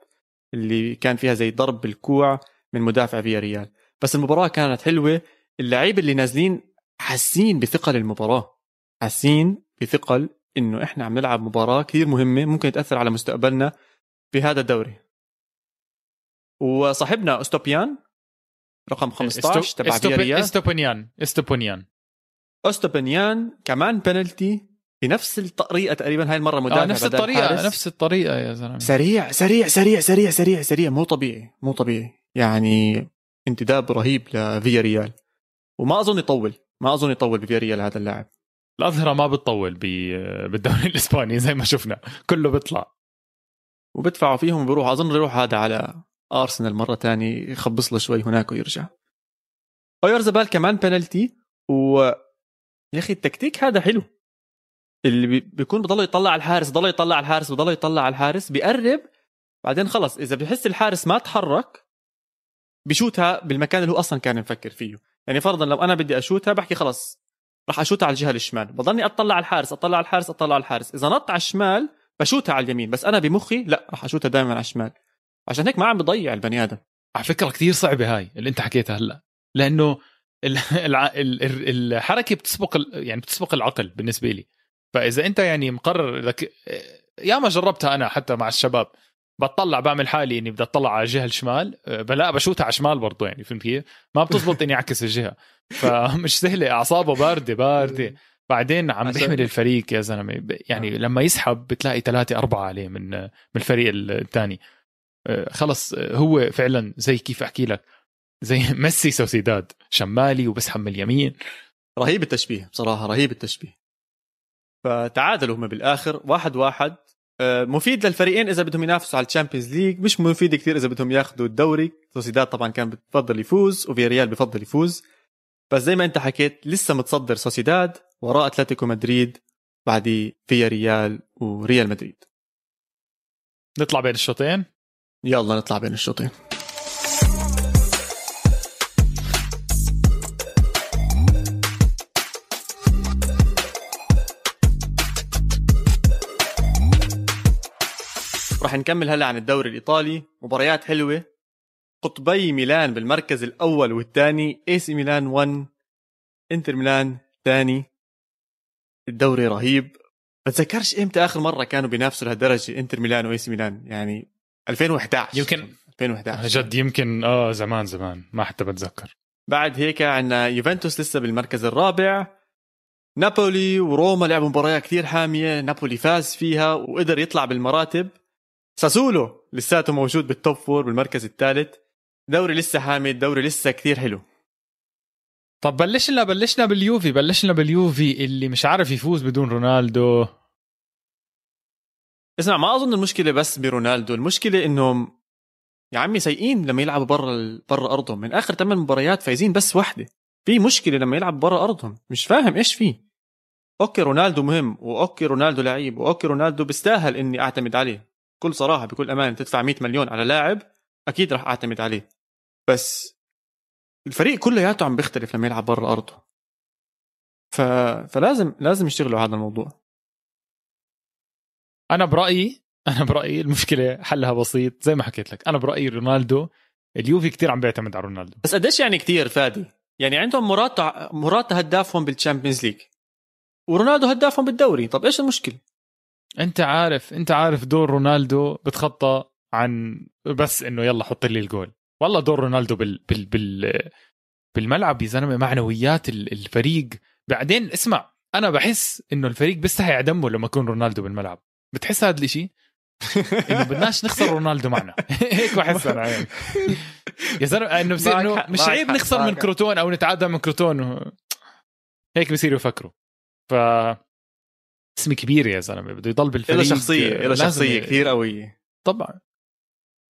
اللي كان فيها زي ضرب بالكوع من مدافع فيا ريال. بس المباراة كانت حلوة. اللعيبه اللي نازلين حاسين بثقل المباراة. حاسين بثقل إنه إحنا عم نلعب مباراة كثير مهمة ممكن تأثر على مستقبلنا في هذا الدوري. وصاحبنا أستوبيان رقم 15 تبع فيا ريال. استوبيان استوبيان اوستوبنيان كمان بنالتي بنفس الطريقة تقريبا هاي المرة مدافع آه نفس الطريقة الحارس. نفس الطريقة يا زلمة. سريع سريع سريع سريع سريع سريع مو طبيعي مو طبيعي. يعني انتداب رهيب لفيا ريال وما أظن يطول ما أظن يطول بفيا ريال هذا اللاعب. الأظهرة ما بتطول بالدوري الإسباني زي ما شفنا كله بيطلع. وبدفعوا فيهم وبيروح أظن يروح هذا على أرسنال مرة تانية يخبص له شوي هناك ويرجع. اويرزبال كمان بنالتي و يا أخي التكتيك هذا حلو. اللي بيكون بضل يطلع على الحارس بضل يطلع على الحارس بضل يطلع على الحارس بيقرب بعدين خلص. إذا بحس الحارس ما تحرك بشوتها بالمكان اللي هو أصلا كان مفكر فيه. يعني فرضا لو أنا بدي أشوتها بحكي خلص راح اشوتها على الجهة الشمال. بضلني أطلع على الحارس أطلع على الحارس أطلع على الحارس. إذا نط على الشمال بشوتها على اليمين. بس أنا بمخي لا راح أشوتها دائما على الشمال. عشان هيك ما عم بضيع البني آدم. على فكرة كثير صعبة هاي اللي أنت حكيتها هلأ. لأنه الحركة بتسبق يعني بتسبق العقل بالنسبة لي. فإذا أنت يعني مقرر لك يا ما جربتها أنا حتى مع الشباب بطلع بعمل حالي إني بدي أطلع على الجهه الشمال بلا بشوتها على الشمال برضه يعني فهمت كيف؟ ما بتزبط إني أعكس الجهة. فمش سهلة أعصابه باردة باردة. بعدين عم بيحمل الفريق يا زلمة يعني آه. لما يسحب بتلاقي ثلاثة أربعة عليه من من الفريق الثاني آه، خلص آه، هو فعلا زي كيف أحكي لك. زي ميسي سوسيداد. شمالي وبسحب من اليمين. رهيب التشبيه بصراحة رهيب التشبيه. فتعادلوا هم بالآخر واحد واحد. آه، مفيد للفريقين إذا بدهم ينافسوا على ال Champions League. مش مفيد كثير إذا بدهم ياخذوا الدوري. سوسيداد طبعا كان بفضل يفوز وفي ريال بفضل يفوز. بس زي ما أنت حكيت لسه متصدر سوسيداد وراء أتلتيكو مدريد بعد في ريال وريال مدريد. نطلع بين الشوطين. يلا نطلع بين الشوطين. رح نكمل هلا عن الدوري الإيطالي. مباريات حلوة. قطبي ميلان بالمركز الأول والثاني إي سي ميلان 1 إنتر ميلان ثاني. الدوري رهيب. بتذكرش إمتى آخر مرة كانوا بينافسوا لهالدرجة إنتر ميلان وإي سي ميلان؟ يعني 2011 يمكن 2011 جد يمكن آه زمان زمان. ما حتى بتذكر. بعد هيك عندنا يوفنتوس لسه بالمركز الرابع. نابولي وروما لعبوا مباريات كثير حامية. نابولي فاز فيها وقدر يطلع بالمراتب. ساسولو لساته موجود بال top four بالمركز الثالث. دوري لسه حامي الدوري لسه كثير حلو. طب بلشنا بلشنا باليوفي بلشنا باليوفي اللي مش عارف يفوز بدون رونالدو. اسمع ما أظن المشكلة بس برونالدو المشكلة إنهم يا عمي سيئين لما يلعبوا برا برا أرضهم. من آخر ثمان مباريات فايزين بس وحده في مشكلة لما يلعب برا أرضهم. مش فاهم إيش فيه. okay رونالدو مهم و okay رونالدو لعيب و okay رونالدو بيستاهل إني أعتمد عليه. بكل صراحة بكل أمانة تدفع 100 مليون على لاعب أكيد راح أعتمد عليه. بس الفريق كلياته عم بيختلف لما يلعب برا ارضه ف... فلازم لازم يشتغلوا على هذا الموضوع. أنا برأيي أنا برأيي المشكلة حلها بسيط زي ما حكيت لك أنا برأيي رونالدو اليوفي كتير عم بيعتمد على رونالدو. بس قديش يعني كتير فادي؟ يعني عندهم موراتا موراتا هدافهم بال Champions League ورونالدو هدافهم بالدوري طب إيش المشكلة؟ أنت عارف أنت عارف دور رونالدو بتخطى عن بس إنه يلا حط لي الجول. والله دور رونالدو بال بال بال بالملعب يا زلمه معنويات الفريق. بعدين اسمع أنا بحس إنه الفريق بيستحي يعدمه لما يكون رونالدو بالملعب. بتحس هذا الشيء إنه بدناش نخسر رونالدو معنا. هيك بحس أنا. يعني يا زلمة إنه بصير إنه مش عيب نخسر من كروتون أو نتعادل من كروتون. هيك بصيروا يفكروا. ف اسم كبير يا زلمة بده يضل بالفريق له شخصيه له شخصية كثير قوية. طبعا.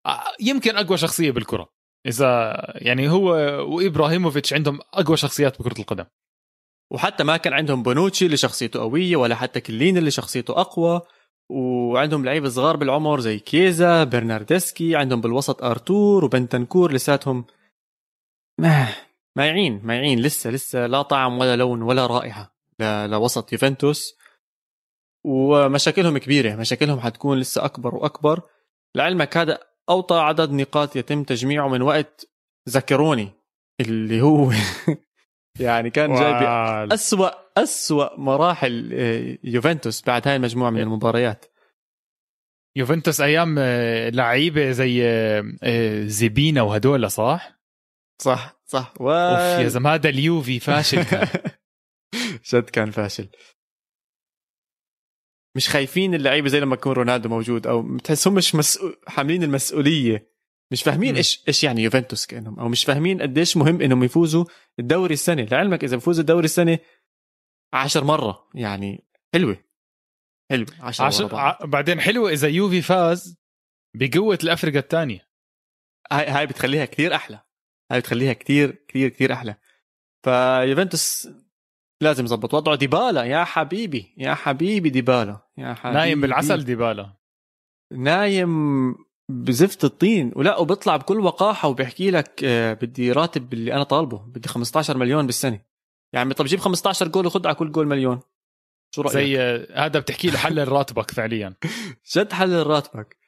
آه، يمكن أقوى شخصية بالكرة. إذا يعني هو وإبراهيموفيتش عندهم أقوى شخصيات بكرة القدم. وحتى ما كان عندهم بونوتشي اللي شخصيته قوية ولا حتى كلين اللي شخصيته أقوى. وعندهم لعيبه صغار بالعمر زي كيزا برناردسكي عندهم بالوسط أرتور وبنتنكور لساتهم مايعين مايعين لسه لسه لا طعم ولا لون ولا رائحة لوسط يوفنتوس. ومشاكلهم كبيرة مشاكلهم حتكون لسه أكبر وأكبر. لعلمك هذا أوطى عدد نقاط يتم تجميعه من وقت زكروني اللي هو يعني كان جاي أسوأ أسوأ مراحل آه، يوفنتوس بعد هاي المجموعة من المباريات. يوفنتوس أيام آه، لعيبة زي آه، زيبينا وهدول صح؟ صح صح. و... أوف يا زلمة هذا اليوفي فاشل كان. جد كان فاشل. مش خايفين اللعيبة زي لما يكون رونالدو موجود أو بتحسهم مش مسؤول حاملين المسؤولية. مش فاهمين إيش إيش يعني يوفنتوس كأنهم أو مش فاهمين قديش مهم إنهم يفوزوا الدوري السنة. لعلمك إذا بفوزوا الدوري السنة عشر مرة يعني حلوة. حلوة عشر, عشر ع... بعدين حلوة إذا يوفي فاز بقوة الأفرقة الثانية. هاي هاي بتخليها كثير أحلى. هاي بتخليها كثير كثير كثير أحلى. فيوفنتوس لازم يظبط. وضعه ديبالا. يا حبيبي. يا حبيبي ديبالا. يا حبيبي. نايم بالعسل ديبالا. نايم بزفت الطين. ولا وبيطلع بكل وقاحة وبيحكي لك آه، بدي راتب اللي أنا طالبه. بدي 15 مليون بالسنة. يعني طب جيب 15 جول وخذ على كل جول مليون. شو رأيك؟ زي آه، هذا بتحكي له حلل راتبك فعليا. جد حلل راتبك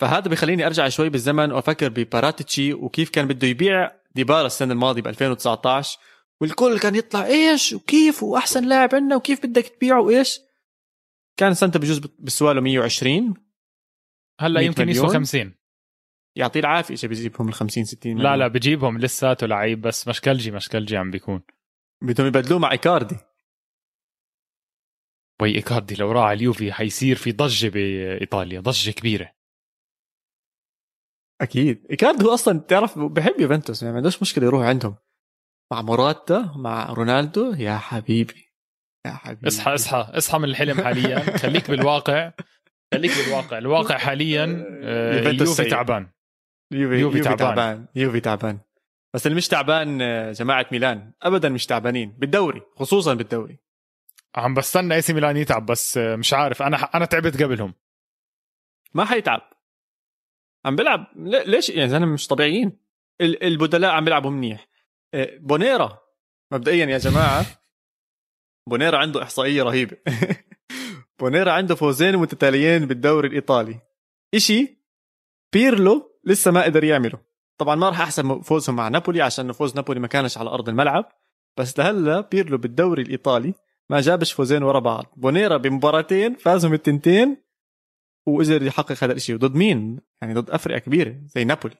فهذا بخليني أرجع شوي بالزمن وأفكر بباراتيتشي وكيف كان بده يبيع ديبالا السنة الماضية ب 2019 والكل كان يطلع إيش؟ وكيف؟ وأحسن لاعب عندنا وكيف بدك تبيعه؟ وإيش؟ كان سنته بجوز بيسوى له 120 هلا يمكن يسوى 50 يعطيه العافية اذا بيجيبهم ال 50 60 مليون. لا لا بجيبهم لساته لعيب بس مشكلجي مشكلجي عم بيكون. بدهم يبدلوه مع إيكاردي. وي إيكاردي لو راح على اليوفي حيصير في ضجة بإيطاليا ضجة كبيرة. أكيد. إيكاردي هو أصلا بتعرف بحب يوفنتوس يعني ما عندوش مشكلة يروح عندهم. مع موراتا مع رونالدو. يا حبيبي يا حبيبي. اصحى اصحى اصحى من الحلم حاليا. خليك بالواقع خليك بالواقع. الواقع حاليا آه، يوفي تعبان. يوفي, يوفي تعبان. تعبان يوفي تعبان. بس اللي مش تعبان آه، جماعة ميلان ابدا مش تعبانين. بالدوري خصوصا بالدوري. عم بستنى إي سي ميلان يتعب بس آه، مش عارف. أنا أنا تعبت قبلهم. ما حيتعب. عم بيلعب ليش؟ يعني زلمه مش طبيعيين. البدلاء عم بيلعبوا منيح. بونيرا. مبدئيا يا جماعة بونيرا عنده إحصائية رهيبة. بونيرا عنده فوزين متتاليين بالدوري الإيطالي. إشي بيرلو لسه ما قدر يعمله. طبعا ما راح أحسب فوزهم مع نابولي عشان فوز نابولي ما كانش على أرض الملعب. بس لهلأ بيرلو بالدوري الإيطالي ما جابش فوزين ورا بعض. بونيرا بمباراتين فازهم التنتين وقدر يحقق هذا الشيء ضد مين؟ يعني ضد افرقه كبيرة زي نابولي.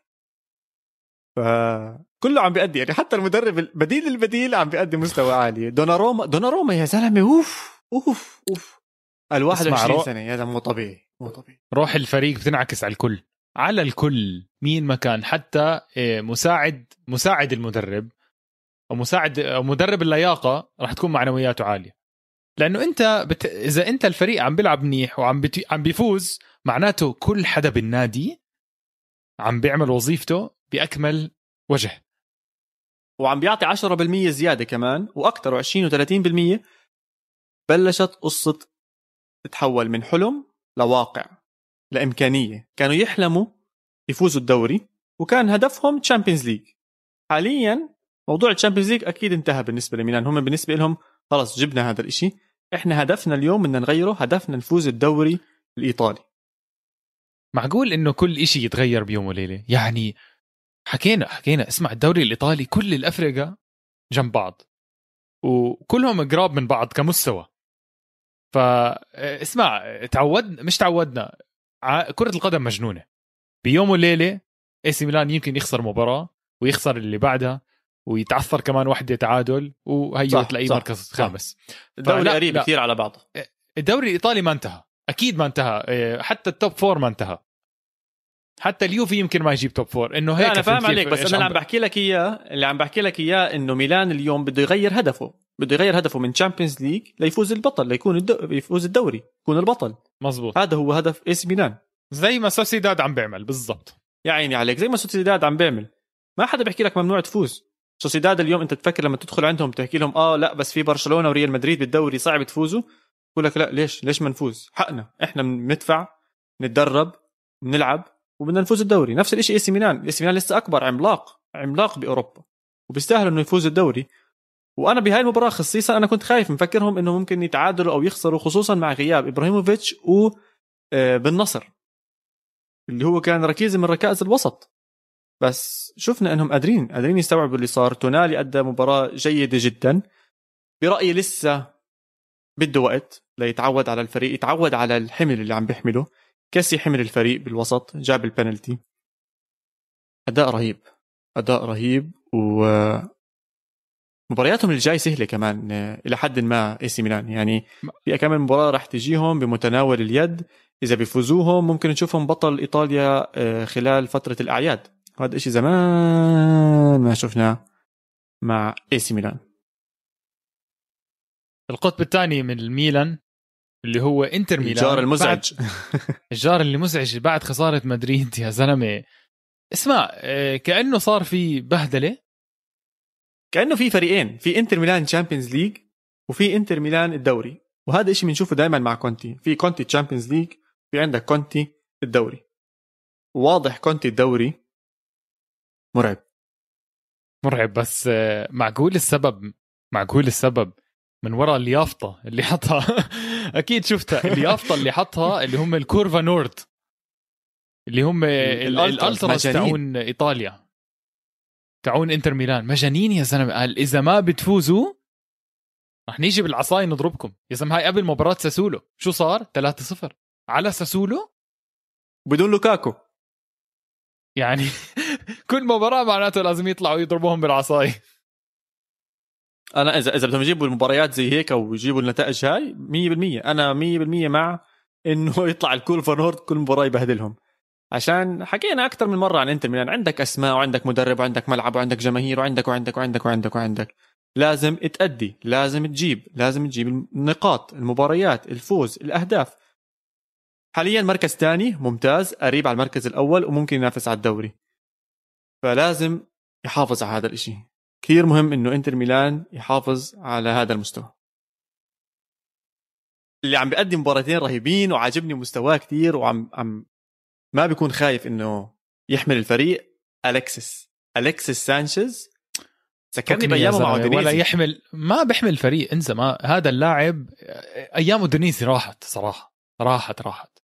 فكله عم بيأدي يعني حتى المدرب البديل البديل عم بيأدي مستوى عالي. دوناروما دوناروما يا زلمة أوف أوف أوف. ال 21 سنة يا زلمة مو طبيعي مو طبيعي. روح الفريق بتنعكس على الكل. على الكل مين ما كان حتى آه، مساعد مساعد المدرب أو مساعد أو مدرب اللياقة راح تكون معنوياته عالية. لأنه أنت بت... إذا أنت الفريق عم بيلعب منيح وعم بت... عم بيفوز معناته كل حدا بالنادي عم بيعمل وظيفته بأكمل وجه. وعم بيعطي 10% زيادة كمان وأكثر 20 و30% بلشت قصة تتحول من حلم لواقع لإمكانية. كانوا يحلموا يفوزوا الدوري وكان هدفهم Champions League حاليا موضوع ال Champions League أكيد انتهى بالنسبة لميلان. هم بالنسبة لهم خلص جبنا هذا الإشي. إحنا هدفنا اليوم بدنا نغيره هدفنا نفوز الدوري الإيطالي. معقول إنه كل إشي يتغير بيوم وليلة؟ يعني حكينا حكينا. اسمع الدوري الإيطالي كل الافرقه جنب بعض. وكلهم قراب من بعض كمستوى. فاسمع تعود مش تعودنا. كرة القدم مجنونة. بيوم وليلة اي سي ميلان يمكن يخسر مباراة ويخسر اللي بعدها ويتعثر كمان وحدة تعادل وهي تلاقيه مركز خامس. الدوري قريب كثير على بعضه. الدوري الإيطالي ما انتهى. أكيد ما انتهى. إيه، حتى ال top four ما انتهى. حتى اليوفي يمكن ما يجيب top four. إنه هيك أنا فاهم عليك بس أنا اللي عم بحكي لك إياه اللي عم بحكي لك إياه إنه ميلان اليوم بده يغير هدفه بده يغير هدفه من Champions League ليفوز البطل ليكون الدو... يفوز الدوري يكون البطل. مزبوط هذا هو هدف اي سي ميلان. زي ما سوسيداد عم بيعمل بالضبط. يا عيني عليك زي ما سوسيداد عم بيعمل. ما حدا بيحكي لك ممنوع تفوز. سوسيداد اليوم أنت تفكر لما تدخل عندهم تحكي لهم آه لا بس في برشلونة وريال مدريد بالدوري صعب تفوزوا. بقول لك لا ليش؟ ليش ما نفوز؟ حقنا إحنا بندفع نتدرب بنلعب وبدنا نفوز الدوري. نفس الشيء إي سي ميلان. إي سي ميلان لسه أكبر عملاق عملاق بأوروبا. وبيستاهلوا إنه يفوز الدوري. وأنا بهاي المباراة خصيصا أنا كنت خايف مفكرهم إنه ممكن يتعادلوا أو يخسروا خصوصا مع غياب إبراهيموفيتش و آه، بالنصر اللي هو كان ركيزه من ركائز الوسط. بس شفنا إنهم قادرين قادرين يستوعبوا اللي صار. تونالي أدى مباراة جيدة جدا. برأيي لسه بده وقت ليتعود على الفريق يتعود على الحمل اللي عم بيحمله. كسي حمل الفريق بالوسط جاب البنالتي. أداء رهيب أداء رهيب و مبارياتهم الجاي سهلة كمان إلى حد ما إي سي ميلان. يعني في كم مباراة راح تجيهم بمتناول اليد. إذا بيفوزوهم ممكن نشوفهم بطل إيطاليا آه، خلال فترة الأعياد. هذا إشي زمان ما شفناه مع إي سي ميلان. القطب الثاني من الميلان اللي هو انتر ميلان الجار المزعج. الجار اللي مزعج بعد خسارة مدريد يا زلمة. اسمع آه، كأنه صار في بهدلة. كأنه في فريقين في انتر ميلان Champions League وفي انتر ميلان الدوري. وهذا الشيء بنشوفه دائما مع كونتي. في كونتي Champions League في عندك كونتي الدوري. واضح كونتي الدوري مرعب. مرعب بس آه، معقول السبب؟ معقول السبب؟ من وراء اليافطة اللي حطها. أكيد شفتها. اليافطة اللي حطها اللي هم الكورفا نورد. اللي هم الألتراس تاعون إيطاليا. تاعون إنتر ميلان. مجانين يا زلمة. قال إذا ما بتفوزوا رح نيجي بالعصاي نضربكم. يا زلمة هاي قبل مباراة ساسولو. شو صار؟ 3-0 على ساسولو؟ بدون لوكاكو. يعني كل مباراة معناته لازم يطلعوا يضربوهم بالعصاي. أنا اذا إذا بدهم يجيبوا المباريات زي هيك ويجيبوا النتائج هاي 100% أنا 100% مع إنه يطلع الكول فانورد كل مباراة يبهدلهم. عشان حكينا أكثر من مرة عن إنتر ميلان. عندك أسماء وعندك مدرب وعندك ملعب وعندك جماهير وعندك وعندك وعندك وعندك وعندك. لازم تأدي لازم تجيب لازم تجيب النقاط المباريات الفوز الأهداف. حاليا مركز ثاني ممتاز قريب على المركز الأول وممكن ينافس على الدوري. فلازم يحافظ على هذا الإشي. كثير مهم إنه إنتر ميلان يحافظ على هذا المستوى. اللي عم بيقدم مباراتين رهيبين وعاجبني مستواه كثير وعم عم ما بيكون خايف إنه يحمل الفريق. الكسس الكسس سانشيز. ذكرني بأيامه مع أودينيزي ولا يحمل ما بيحمل الفريق انسى ما هذا اللاعب ايامه أودينيزي راحت صراحة راحت راحت.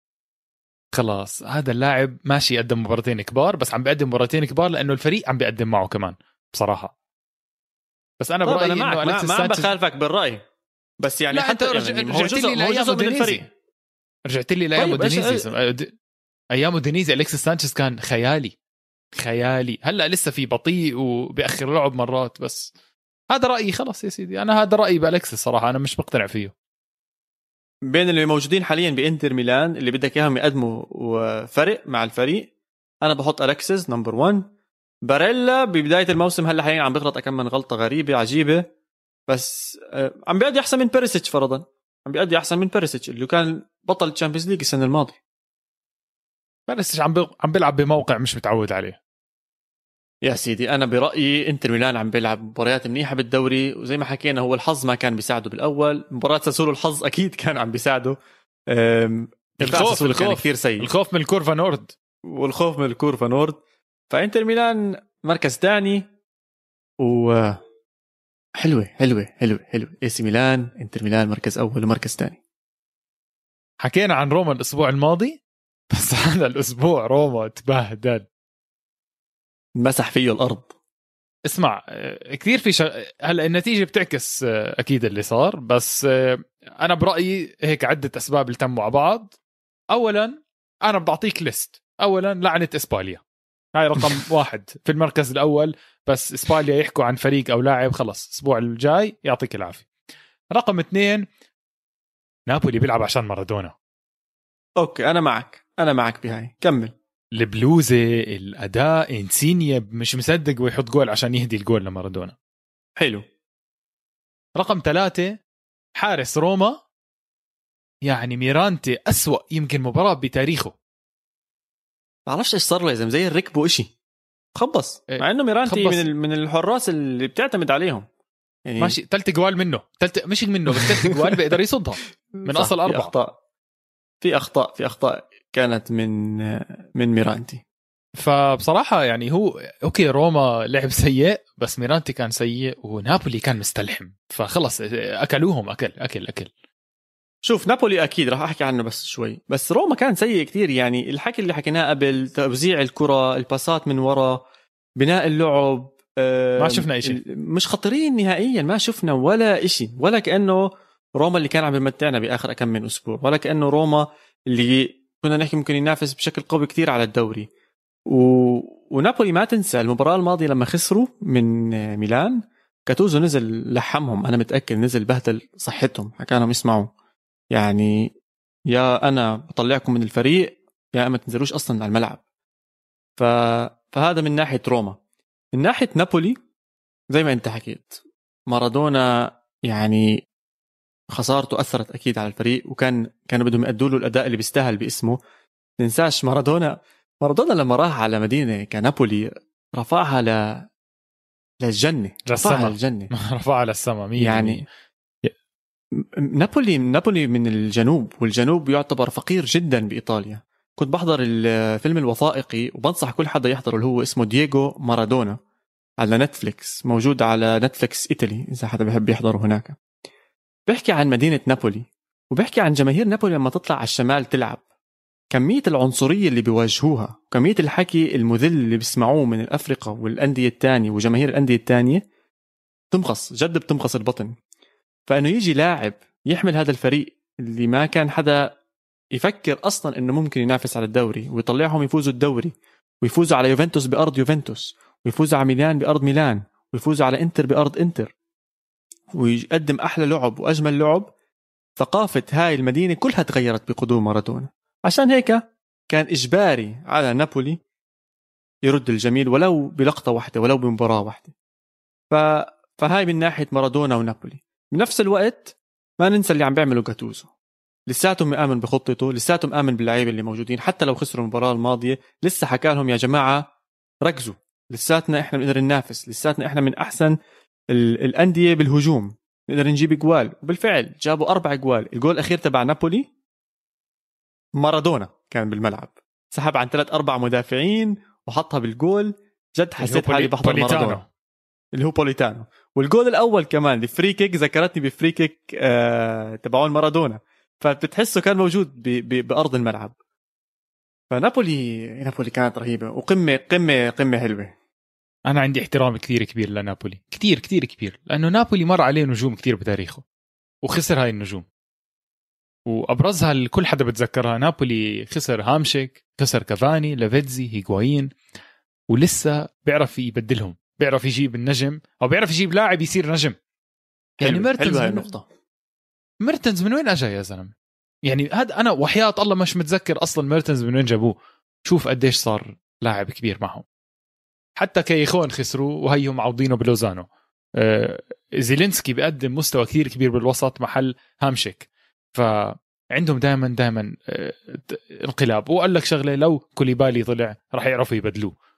خلاص هذا اللاعب ماشي يقدم مباراتين كبار بس عم بيقدم مباراتين كبار لأنه الفريق عم بيقدم معه كمان بصراحة. بس أنا برايي أنا معك انه ما, ما عم بخالفك بالرأي. بس يعني لا حتى رج... يعني رجعت لي لأيام أودينيزي رجعت لي لأيام طيب، أودينيزي أيام أودينيزي أليكسيس سانشيز كان خيالي. خيالي. هلأ لسه في بطيء وبياخر لعب مرات بس هذا رأيي. خلص يا سيدي أنا هذا رأيي بالكسس صراحة. أنا مش مقتنع فيه. بين اللي موجودين حاليا بإنتر ميلان اللي بدك إياهم يقدموا فرق مع الفريق أنا بحط الكسس number 1 باريلا ببداية الموسم هلا حاليا عم بغلط كم من غلطة غريبة عجيبة. بس آه، عم بيأدي أحسن من بيريسيتش فرضا. عم بيأدي أحسن من بيريسيتش اللي كان بطل ال Champions League السنة الماضية. بس عم عم بيلعب بموقع مش متعود عليه. يا سيدي أنا برأيي إنتر ميلان عم بيلعب مباريات منيحة بالدوري وزي ما حكينا هو الحظ ما كان بيساعده بالأول. مباراة ساسولو الحظ أكيد كان عم بيساعده. الخوف- ساسولو كان الخوف. كثير سيء. الخوف من الكورفا نورد. والخوف من الكورفا نورد. فإنتر ميلان مركز ثاني. و حلوة حلوة حلوة حلوة. إي سي ميلان إنتر ميلان مركز أول ومركز ثاني. حكينا عن روما الأسبوع الماضي؟ بس هذا الأسبوع روما تبهدل. مسح فيه الأرض. اسمع آه، كثير في شغ... هلا النتيجة بتعكس آه، أكيد اللي صار. بس آه، أنا برأيي هيك عدة أسباب اللي تموا مع بعض. اولا أنا بعطيك list اولا لعنة إسبانيا. هاي رقم واحد في المركز الأول بس إسبانيا يحكوا عن فريق أو لاعب خلص الأسبوع الجاي يعطيك العافية. رقم اثنين نابولي بيلعب عشان مارادونا. okay أنا معك أنا معك بهاي. كمل. البلوزة الأداء إنسينيا مش مصدق ويحط جول عشان يهدي الجول لمارادونا. حلو. رقم ثلاثة حارس روما يعني ميرانتي أسوأ يمكن مباراة بتاريخه. بعرفش إيش صار له يا زلمة زي الركبه وإشي. خبص. إيه، مع انه ميرانتي خبص. من ال- من الحراس اللي بتعتمد عليهم. يعني ماشي ثلاث جوال منه. ثلاث مش منه بس ثلاث جوال بيقدر يصدها. من صح، أصل في أربعة. أخطاء. في أخطاء في أخطاء كانت من من ميرانتي. فبصراحة يعني هو okay روما لعب سيء بس ميرانتي كان سيء ونابولي كان مستلحم. فخلص أكلوهم أكل أكل أكل. شوف نابولي أكيد راح أحكي عنه بس شوي. بس روما كان سيء كتير يعني الحكي اللي حكيناه قبل توزيع الكرة الباسات من ورا بناء اللعب ما شفنا. ال- مش خطرين نهائيا ما شفنا ولا إشي. ولا كأنه روما اللي كان عم يمتعنا بآخر كم من أسبوع. ولا كأنه روما اللي كنا نحكي ممكن ينافس بشكل قوي كتير على الدوري. و... ونابولي ما تنسى المباراة الماضية لما خسروا من ميلان كاتوزو نزل لحمهم. أنا متأكد نزل بهدل صحتهم حكى لهم اسمعوا يعني يا أنا بطلعكم من الفريق يا أما تنزلوش أصلا على الملعب. ف... فهذا من ناحية روما. من ناحية نابولي زي ما أنت حكيت مارادونا يعني خسارته أثرت أكيد على الفريق وكان كانوا بدهم يأدوا له الأداء اللي بيستاهل باسمه. تنساش مارادونا مارادونا لما راح على مدينة كنابولي رفعها ل للجنة للسما. رفعها للجنه رفع على السماء مية يعني نابولي نابولي من الجنوب والجنوب يعتبر فقير جدا بإيطاليا. كنت بحضر الفيلم الوثائقي وبنصح كل حدا يحضره اللي هو اسمه دييغو مارادونا على نتفليكس موجود على نتفليكس إيطالي إذا حدا بحب يحضره هناك. بيحكي عن مدينة نابولي وبيحكي عن جماهير نابولي لما تطلع على الشمال تلعب. كمية العنصرية اللي بيواجهوها وكمية الحكي المذل اللي بيسمعوه من الأفرقة والأندية التانية وجماهير الأندية التانية تمقص جد بتمقص البطن. فإنه يجي لاعب يحمل هذا الفريق اللي ما كان حدا يفكر أصلا إنه ممكن ينافس على الدوري ويطلعهم يفوزوا الدوري ويفوزوا على يوفنتوس بأرض يوفنتوس ويفوزوا على ميلان بأرض ميلان ويفوزوا على إنتر بأرض إنتر ويقدم أحلى لعب وأجمل لعب. ثقافة هاي المدينة كلها تغيرت بقدوم مارادونا. عشان هيك كان إجباري على نابولي يرد الجميل ولو بلقطة واحدة ولو بمباراة واحدة. ف... فهاي من ناحية مارادونا ونابولي. بنفس الوقت ما ننسى اللي عم بيعمله جاتوزو. لساته مآمن بخطته لساته مآمن باللعيبة اللي موجودين حتى لو خسروا المباراة الماضية لسه حكى لهم يا جماعة ركزوا. لساتنا إحنا بنقدر ننافس لساتنا إحنا من أحسن ال- الأندية بالهجوم. نقدر نجيب جوال وبالفعل جابوا أربع جوال الجول الأخير تبع نابولي مارادونا كان بالملعب. سحب عن ثلاث أربع مدافعين وحطها بالجول. جد حسيت حالي بحضر مارادونا. اللي هو بوليتانو. والجول الأول كمان ال free kick ذكرتني ب free kick آه تبعون مارادونا. فبتحسه كان موجود ب ب بأرض الملعب. فنابولي نابولي كانت رهيبة. وقمة قمة قمة حلوة. أنا عندي احترام كثير كبير لنابولي. كثير كثير كبير. لأنه نابولي مر عليه نجوم كثير بتاريخه. وخسر هاي النجوم. وأبرزها اللي كل حدا بتذكرها نابولي خسر هامشيك خسر كافاني لافيتزي هيغوايين ولسه بيعرف يبدلهم. بيعرف يجيب النجم أو بيعرف يجيب لاعب يصير نجم. يعني ميرتنز هاي من... النقطة. ميرتنز من وين اجى يا زلمة؟ يعني هذا أنا وحياة الله مش متذكر أصلا ميرتنز من وين جابوه. شوف قديش صار لاعب كبير معهم. حتى كيخون خسروا وهيهم معوضينه بلوزانو. آه زيلينسكي بيقدم مستوى كثير كبير بالوسط محل هامشيك. فعندهم دائما دائما آه انقلاب. وقال لك شغلة لو كوليبالي طلع راح يعرفوا يبدلوه.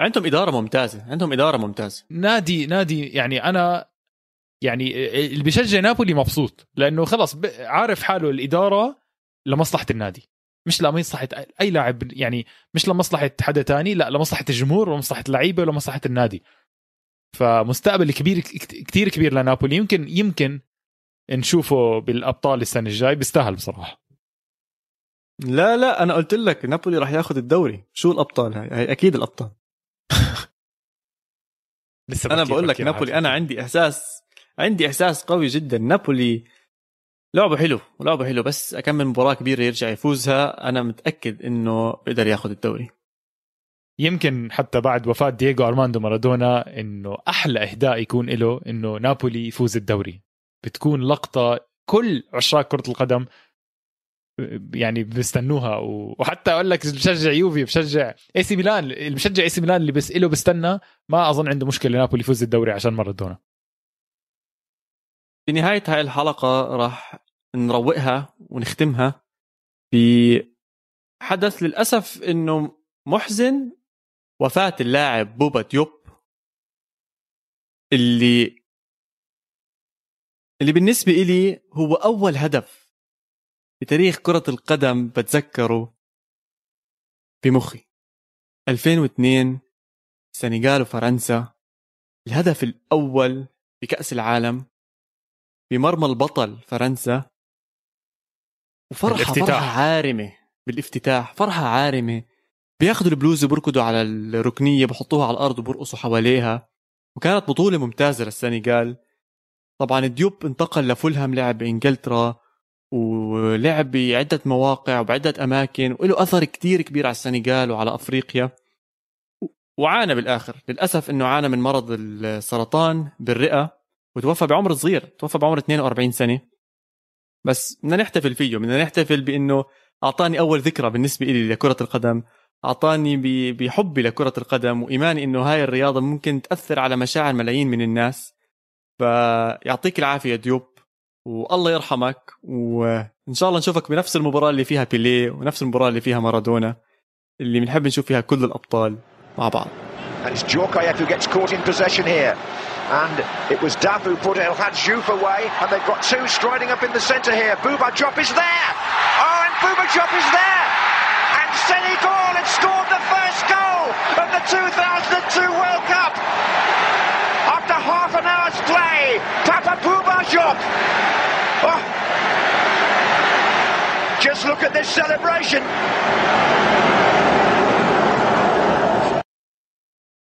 عندهم إدارة ممتازة عندهم إدارة ممتازة. نادي نادي يعني أنا يعني اللي بيشجع نابولي مبسوط لأنه خلص عارف حاله الإدارة لمصلحة النادي. مش لمصلحة أي لاعب يعني مش لمصلحة حدا تاني لا لمصلحة الجمهور ولمصلحه اللعيبة ولمصلحه النادي. فمستقبل كبير كثير كبير لنابولي. يمكن يمكن نشوفه بالأبطال السنة الجاي. بيستاهل بصراحة. لا لا أنا قلت لك نابولي راح ياخذ الدوري. شو الأبطال؟ هاي, هاي أكيد الأبطال. لسه أنا بقول لك نابولي أنا عندي إحساس عندي إحساس قوي جدا. نابولي لعبه حلو ولعبه حلو بس اكمل مباراة كبيرة يرجع يفوزها. أنا متأكد إنه بيقدر ياخذ الدوري. يمكن حتى بعد وفاة دييغو أرماندو مارادونا إنه أحلى إهداء يكون له إنه نابولي يفوز الدوري. بتكون لقطة كل عشاق كرة القدم يعني بيستنوها. وحتى أقول لك بشجع يوفي بشجع اي سي ميلان. اللي بشجع اي سي ميلان اللي بس له بستنى. ما أظن عنده مشكلة نابولي يفوز الدوري عشان مارادونا. في نهاية هاي الحلقة راح نروقها ونختمها بحدث للأسف إنه محزن وفاة اللاعب بوبا ديوب اللي اللي بالنسبة إلي هو أول هدف بتاريخ كرة القدم بتذكره بمخي 2002 السنغال وفرنسا. الهدف الأول بكأس العالم. بمرمى البطل فرنسا. وفرحة فرحة عارمة بالافتتاح فرحة عارمة. بياخذوا البلوز وبركضوا على الركنية بحطوها على الأرض وبرقصوا حواليها. وكانت بطولة ممتازة للسنغال. طبعا ديوب انتقل لفولهام لعب بإنجلترا ولعب بعدة مواقع وبعدة أماكن وله أثر كتير كبير على السنغال وعلى أفريقيا. وعانى بالآخر. للأسف أنه عانى من مرض السرطان بالرئة وتوفى بعمر صغير توفى بعمر 42 سنة. بس بدنا نحتفل فيه بدنا نحتفل بأنه أعطاني أول ذكرى بالنسبة لي لكرة القدم أعطاني بحبي لكرة القدم وإيماني أنه هاي الرياضة ممكن تأثر على مشاعر ملايين من الناس. فيعطيك العافية ديوب. والله يرحمك وان شاء الله نشوفك بنفس المباراه اللي فيها بيليه ونفس المباراه اللي فيها مارادونا اللي بنحب نشوف فيها كل الابطال مع بعض And it's Djorkaeff who gets caught in possession here. And it was Dav who put it, had Jouf away, and they've got two striding up in the centre here. Bouba Diop is there! Oh, and Bouba Diop is there! And Senegal had scored the first goal of the 2002 World Cup! After half an hour's play, Papa Bouba Just look at this celebration.